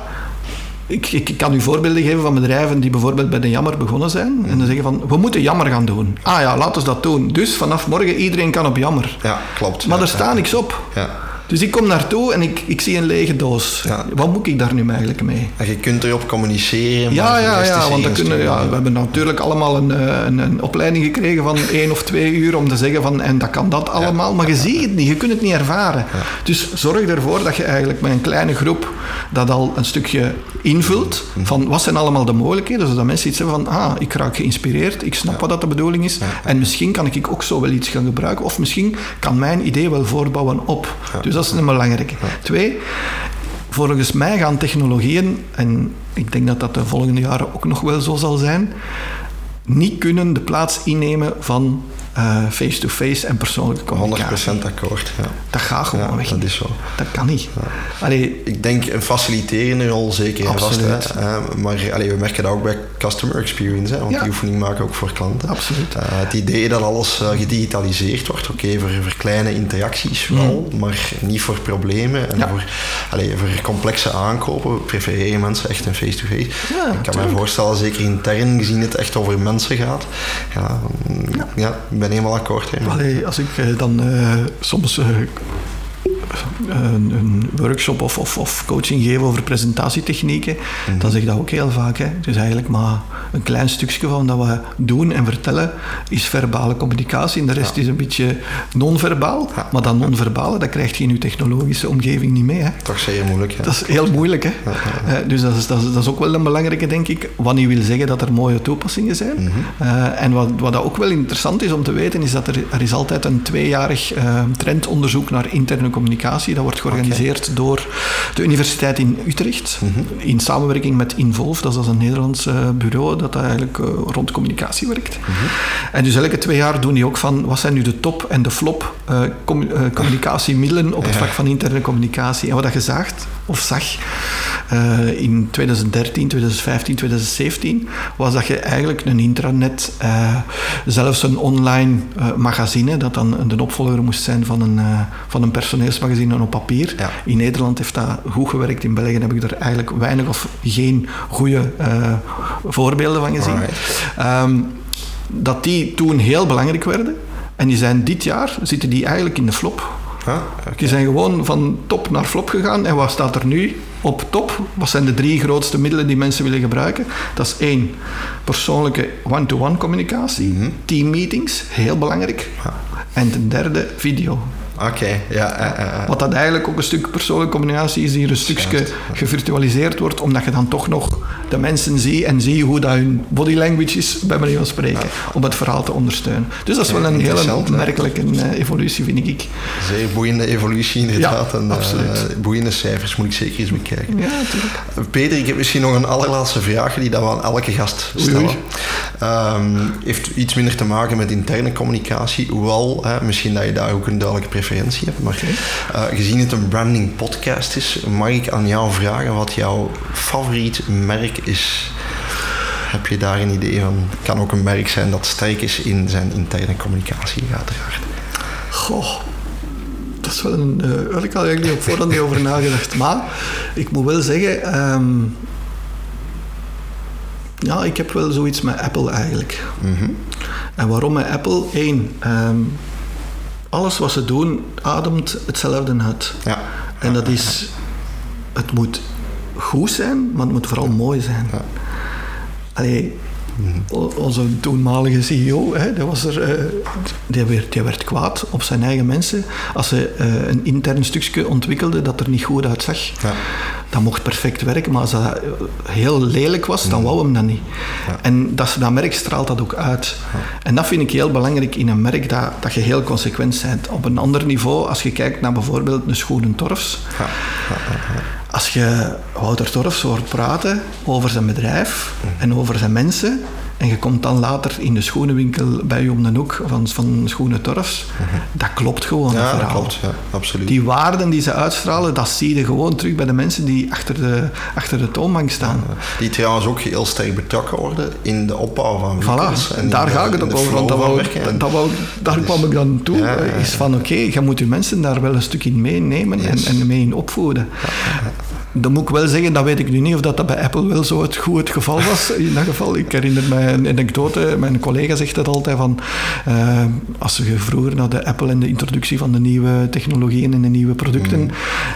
[SPEAKER 3] ik, ik, kan u voorbeelden geven van bedrijven die bijvoorbeeld bij de jammer begonnen zijn. En dan zeggen van, we moeten jammer gaan doen. Ah ja, laten we dat doen. Dus vanaf morgen iedereen kan op jammer.
[SPEAKER 1] Ja, klopt.
[SPEAKER 3] Maar
[SPEAKER 1] Ja,
[SPEAKER 3] er staat niks op.
[SPEAKER 1] Ja.
[SPEAKER 3] Dus ik kom naartoe en ik, ik zie een lege doos.
[SPEAKER 1] Ja.
[SPEAKER 3] Wat moet ik daar nu eigenlijk mee?
[SPEAKER 1] En je kunt erop communiceren.
[SPEAKER 3] Ja,
[SPEAKER 1] maar
[SPEAKER 3] ja,
[SPEAKER 1] is
[SPEAKER 3] ja, want dan kunnen, ja, we hebben natuurlijk allemaal een, eh, een, een opleiding gekregen van één of twee uur om te zeggen van en dat kan dat allemaal, maar je ziet het niet, je kunt het niet ervaren. Dus zorg ervoor dat je eigenlijk met een kleine groep dat al een stukje invult van wat zijn allemaal de mogelijkheden, zodat mensen iets hebben van ah, ik raak geïnspireerd, ik snap wat dat de bedoeling is en misschien kan ik ook zo wel iets gaan gebruiken of misschien kan mijn idee wel voortbouwen op. Dus dat is een belangrijke. Twee, volgens mij gaan technologieën, en ik denk dat dat de volgende jaren ook nog wel zo zal zijn, niet kunnen de plaats innemen van eh, face-to-face en persoonlijke
[SPEAKER 1] 100%
[SPEAKER 3] communicatie.
[SPEAKER 1] akkoord. Ja.
[SPEAKER 3] Dat gaat gewoon
[SPEAKER 1] Ja,
[SPEAKER 3] weg.
[SPEAKER 1] dat is zo.
[SPEAKER 3] Dat kan niet. Allee,
[SPEAKER 1] Ik denk een faciliterende rol zeker en vast.
[SPEAKER 3] Absoluut.
[SPEAKER 1] Hè. Eh, maar allee, we merken dat ook bij customer experience. Hè, want
[SPEAKER 3] Ja.
[SPEAKER 1] die oefening maken ook voor klanten.
[SPEAKER 3] Absoluut.
[SPEAKER 1] Eh, het idee dat alles gedigitaliseerd wordt. Oké, voor, voor kleine interacties wel. Maar niet voor problemen. En
[SPEAKER 3] Mm. Ja.
[SPEAKER 1] voor, allee, voor complexe aankopen prefereren mensen echt een face-to-face.
[SPEAKER 3] Ja,
[SPEAKER 1] ik kan me voorstellen, zeker intern gezien het echt over mensen gaat. Ja, mm, ja. Ben helemaal akkoord.
[SPEAKER 3] Als ik eh, dan eh, soms eh, een, een workshop of, of, of coaching geef over presentatietechnieken,
[SPEAKER 1] Mhm.
[SPEAKER 3] dan zeg ik dat ook heel vaak. Hè. Het is eigenlijk maar een klein stukje van dat we doen en vertellen, is verbale communicatie. En de rest is een beetje non-verbaal.
[SPEAKER 1] Ja.
[SPEAKER 3] Maar dat non-verbale, dat krijg je in je technologische omgeving niet mee. Hè.
[SPEAKER 1] Toch zeer moeilijk. Ja.
[SPEAKER 3] Dat is heel moeilijk. Hè? Eh, dus dat is, dat, is, dat is ook wel een belangrijke, denk ik. Wat niet wil zeggen dat er mooie toepassingen zijn.
[SPEAKER 1] Mhm.
[SPEAKER 3] Eh, en wat, wat dat ook wel interessant is om te weten, is dat er, er is altijd een tweejarig eh, trendonderzoek naar interne communicatie. Dat wordt georganiseerd door de Universiteit in Utrecht.
[SPEAKER 1] Mhm.
[SPEAKER 3] In samenwerking met Involve. Dat is als een Nederlands eh, bureau dat eigenlijk eh, rond communicatie werkt.
[SPEAKER 1] Mhm.
[SPEAKER 3] En dus elke twee jaar doen die ook van wat zijn nu de top en de flop eh, commu- communicatiemiddelen op het vlak van interne communicatie. En wat dat je zag, of zag in 2013, 2015, 2017, was dat je eigenlijk een intranet, zelfs een online magazine, dat dan de opvolger moest zijn van een, van een personeelsmagazine op papier.
[SPEAKER 1] Ja.
[SPEAKER 3] In Nederland heeft dat goed gewerkt, in België heb ik er eigenlijk weinig of geen goede eh, voorbeelden van gezien. Ehm, dat die toen heel belangrijk werden. En die zijn dit jaar, zitten die eigenlijk in de flop.
[SPEAKER 1] Ah, oké.
[SPEAKER 3] Die zijn gewoon van top naar flop gegaan. En wat staat er nu op top? Wat zijn de drie grootste middelen die mensen willen gebruiken? Dat is één, persoonlijke one-to-one communicatie. Teammeetings, heel belangrijk. En ten derde, video.
[SPEAKER 1] Oké, ja. eh, eh, eh.
[SPEAKER 3] Wat dat eigenlijk ook een stuk persoonlijke communicatie is, die er een stukje gevirtualiseerd wordt, omdat je dan toch nog de mensen ziet en zie hoe dat hun body language is, bij manier van spreken, om het verhaal te ondersteunen. Dus dat is wel een hele opmerkelijke eh, evolutie, vind ik.
[SPEAKER 1] Zeer boeiende evolutie inderdaad.
[SPEAKER 3] Ja,
[SPEAKER 1] en, eh, boeiende cijfers moet ik zeker eens bekijken.
[SPEAKER 3] Ja, natuurlijk.
[SPEAKER 1] Peter, ik heb misschien nog een allerlaatste vraag die dat we aan elke gast stellen. Ehm, heeft iets minder te maken met interne communicatie, hoewel hè, misschien dat je daar ook een duidelijke preferentie hebt. Maar eh, gezien het een branding podcast is, mag ik aan jou vragen wat jouw favoriet merk is? Heb je daar een idee van? Het kan ook een merk zijn dat sterk is in zijn interne communicatie, uiteraard.
[SPEAKER 3] Goh, dat is wel een... ik had er eigenlijk niet op voorhand niet over nagedacht. Maar ik moet wel zeggen... ehm, ja, ik heb wel zoiets met Apple eigenlijk.
[SPEAKER 1] Mhm.
[SPEAKER 3] En waarom met Apple? Eén, ehm, alles wat ze doen ademt hetzelfde uit.
[SPEAKER 1] Ja.
[SPEAKER 3] En dat is... Het moet goed zijn, maar het moet vooral mooi zijn.
[SPEAKER 1] Ja.
[SPEAKER 3] Allee, o- onze toenmalige CEO, hè, dat was er, eh, die, werd, die werd kwaad op zijn eigen mensen als ze eh, een intern stukje ontwikkelde dat er niet goed uitzag.
[SPEAKER 1] Ja.
[SPEAKER 3] Dat mocht perfect werken, maar als dat eh, heel lelijk was, dan wou hem dat niet.
[SPEAKER 1] Ja.
[SPEAKER 3] En dat, dat merk straalt dat ook uit. En dat vind ik heel belangrijk in een merk, dat, dat je heel consequent bent. Op een ander niveau, als je kijkt naar bijvoorbeeld een Schoenen Torfs,
[SPEAKER 1] Ja.
[SPEAKER 3] Als je Wouter Torfs hoort praten over zijn bedrijf en over zijn mensen, en je komt dan later in de schoenenwinkel bij je om de hoek van, van Schoenen Torfs, dat klopt gewoon.
[SPEAKER 1] Ja,
[SPEAKER 3] het
[SPEAKER 1] dat
[SPEAKER 3] verhaal.
[SPEAKER 1] klopt. Ja, absoluut.
[SPEAKER 3] Die waarden die ze uitstralen, dat zie je gewoon terug bij de mensen die achter de, achter de toonbank staan.
[SPEAKER 1] Die trouwens ook heel sterk betrokken worden in de opbouw van winkels.
[SPEAKER 3] Voilà,
[SPEAKER 1] en
[SPEAKER 3] daar ga ik het over. Want dat wou, dat,
[SPEAKER 1] En
[SPEAKER 3] dat wou, daar
[SPEAKER 1] dat is-
[SPEAKER 3] kwam ik dan toe.
[SPEAKER 1] Ja.
[SPEAKER 3] Is van oké, je moet je mensen daar wel een stuk in meenemen
[SPEAKER 1] Yes.
[SPEAKER 3] en, en mee in opvoeden. Dan moet ik wel zeggen, dat weet ik nu niet of dat, dat bij Apple wel zo het, goed het geval was. In dat geval, ik herinner mij een anekdote. Mijn collega zegt dat altijd van... eh, als je vroeger naar de Apple en de introductie van de nieuwe technologieën en de nieuwe producten...
[SPEAKER 1] Mm.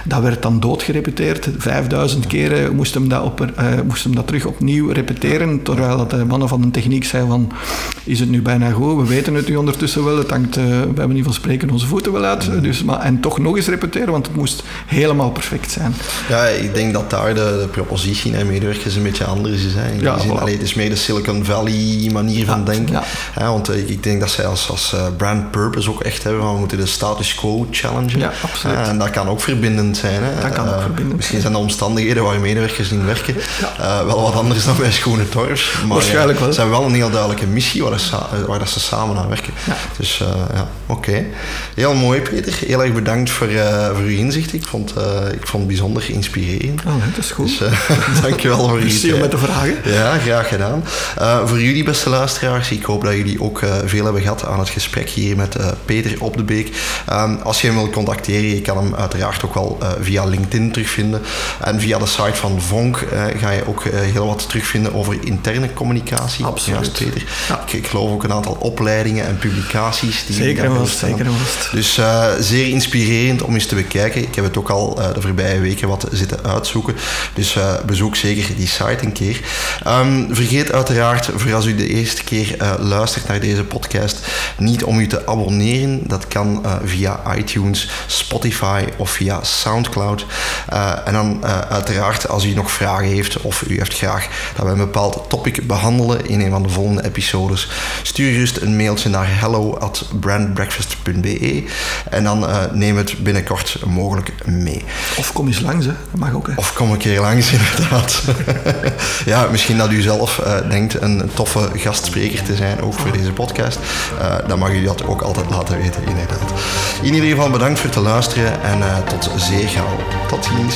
[SPEAKER 3] Dat werd dan doodgerepeteerd. 5000 keren moest hem, dat op, eh, moest hem dat terug opnieuw repeteren. Terwijl dat de mannen van de techniek zeiden van... Is het nu bijna goed? We weten het nu ondertussen wel. Het hangt eh, bij manier van spreken onze voeten wel uit.
[SPEAKER 1] Mm.
[SPEAKER 3] Dus, maar, en toch nog eens repeteren, want het moest helemaal perfect zijn.
[SPEAKER 1] Ja, ik denk dat daar de, de propositie naar medewerkers een beetje anders is. Hè. In
[SPEAKER 3] Ja,
[SPEAKER 1] zin, allee, het is meer de Silicon Valley manier van denken.
[SPEAKER 3] ja.
[SPEAKER 1] Want eh, ik denk dat zij als, als eh, brand purpose ook echt hebben van we moeten de status quo challengen.
[SPEAKER 3] Ja, absoluut.
[SPEAKER 1] Eh, en dat kan ook verbindend zijn. Hè.
[SPEAKER 3] Dat kan ook verbindend
[SPEAKER 1] Misschien zijn de omstandigheden waar medewerkers in werken wel wat anders dan bij Schone Torfs. Maar
[SPEAKER 3] Waarschijnlijk wel.
[SPEAKER 1] Ze hebben wel een heel duidelijke missie waar, dat waar dat ze samen aan werken. Dus ja, oké. Heel mooi Peter. Heel erg bedankt voor, voor uw inzicht. Ik vond, ik vond het bijzonder inspirerend.
[SPEAKER 3] Oh, dat is goed.
[SPEAKER 1] Dus dankjewel voor tijd.
[SPEAKER 3] met de vragen.
[SPEAKER 1] Ja, graag gedaan. Voor jullie beste luisteraars, ik hoop dat jullie ook eh, veel hebben gehad aan het gesprek hier met eh, Peter op de Beek. Ehm, als je hem wil contacteren, je kan hem uiteraard ook wel eh, via LinkedIn terugvinden. En via de site van Vonk ga je ook heel wat terugvinden over interne communicatie.
[SPEAKER 3] Absoluut.
[SPEAKER 1] Juist, Peter.
[SPEAKER 3] Ja.
[SPEAKER 1] Ik, ik geloof ook een aantal opleidingen en publicaties die
[SPEAKER 3] Zeker vast,
[SPEAKER 1] staan.
[SPEAKER 3] zeker vast.
[SPEAKER 1] Dus zeer inspirerend om eens te bekijken. Ik heb het ook al de voorbije weken wat zitten uitzoeken. Dus bezoek zeker die site een keer. Ehm, vergeet uiteraard, voor als u de eerste keer eh, luistert naar deze podcast, niet om u te abonneren. Dat kan eh, via iTunes, Spotify of via Soundcloud. Eh, en dan uiteraard, als u nog vragen heeft of u heeft graag dat we een bepaald topic behandelen in een van de volgende episodes, stuur gerust een mailtje naar hello at brandbreakfast.be en dan neem het binnenkort mogelijk mee.
[SPEAKER 3] Of kom eens langs, hè. dat mag ook. Hè.
[SPEAKER 1] Of kom een keer langs, inderdaad. ja, misschien dat u zelf denkt een toffe gastspreker te zijn, ook voor deze podcast. Eh, dan mag u dat ook altijd laten weten, inderdaad. In ieder geval bedankt voor het te luisteren en eh, tot zeer gauw. Tot ziens.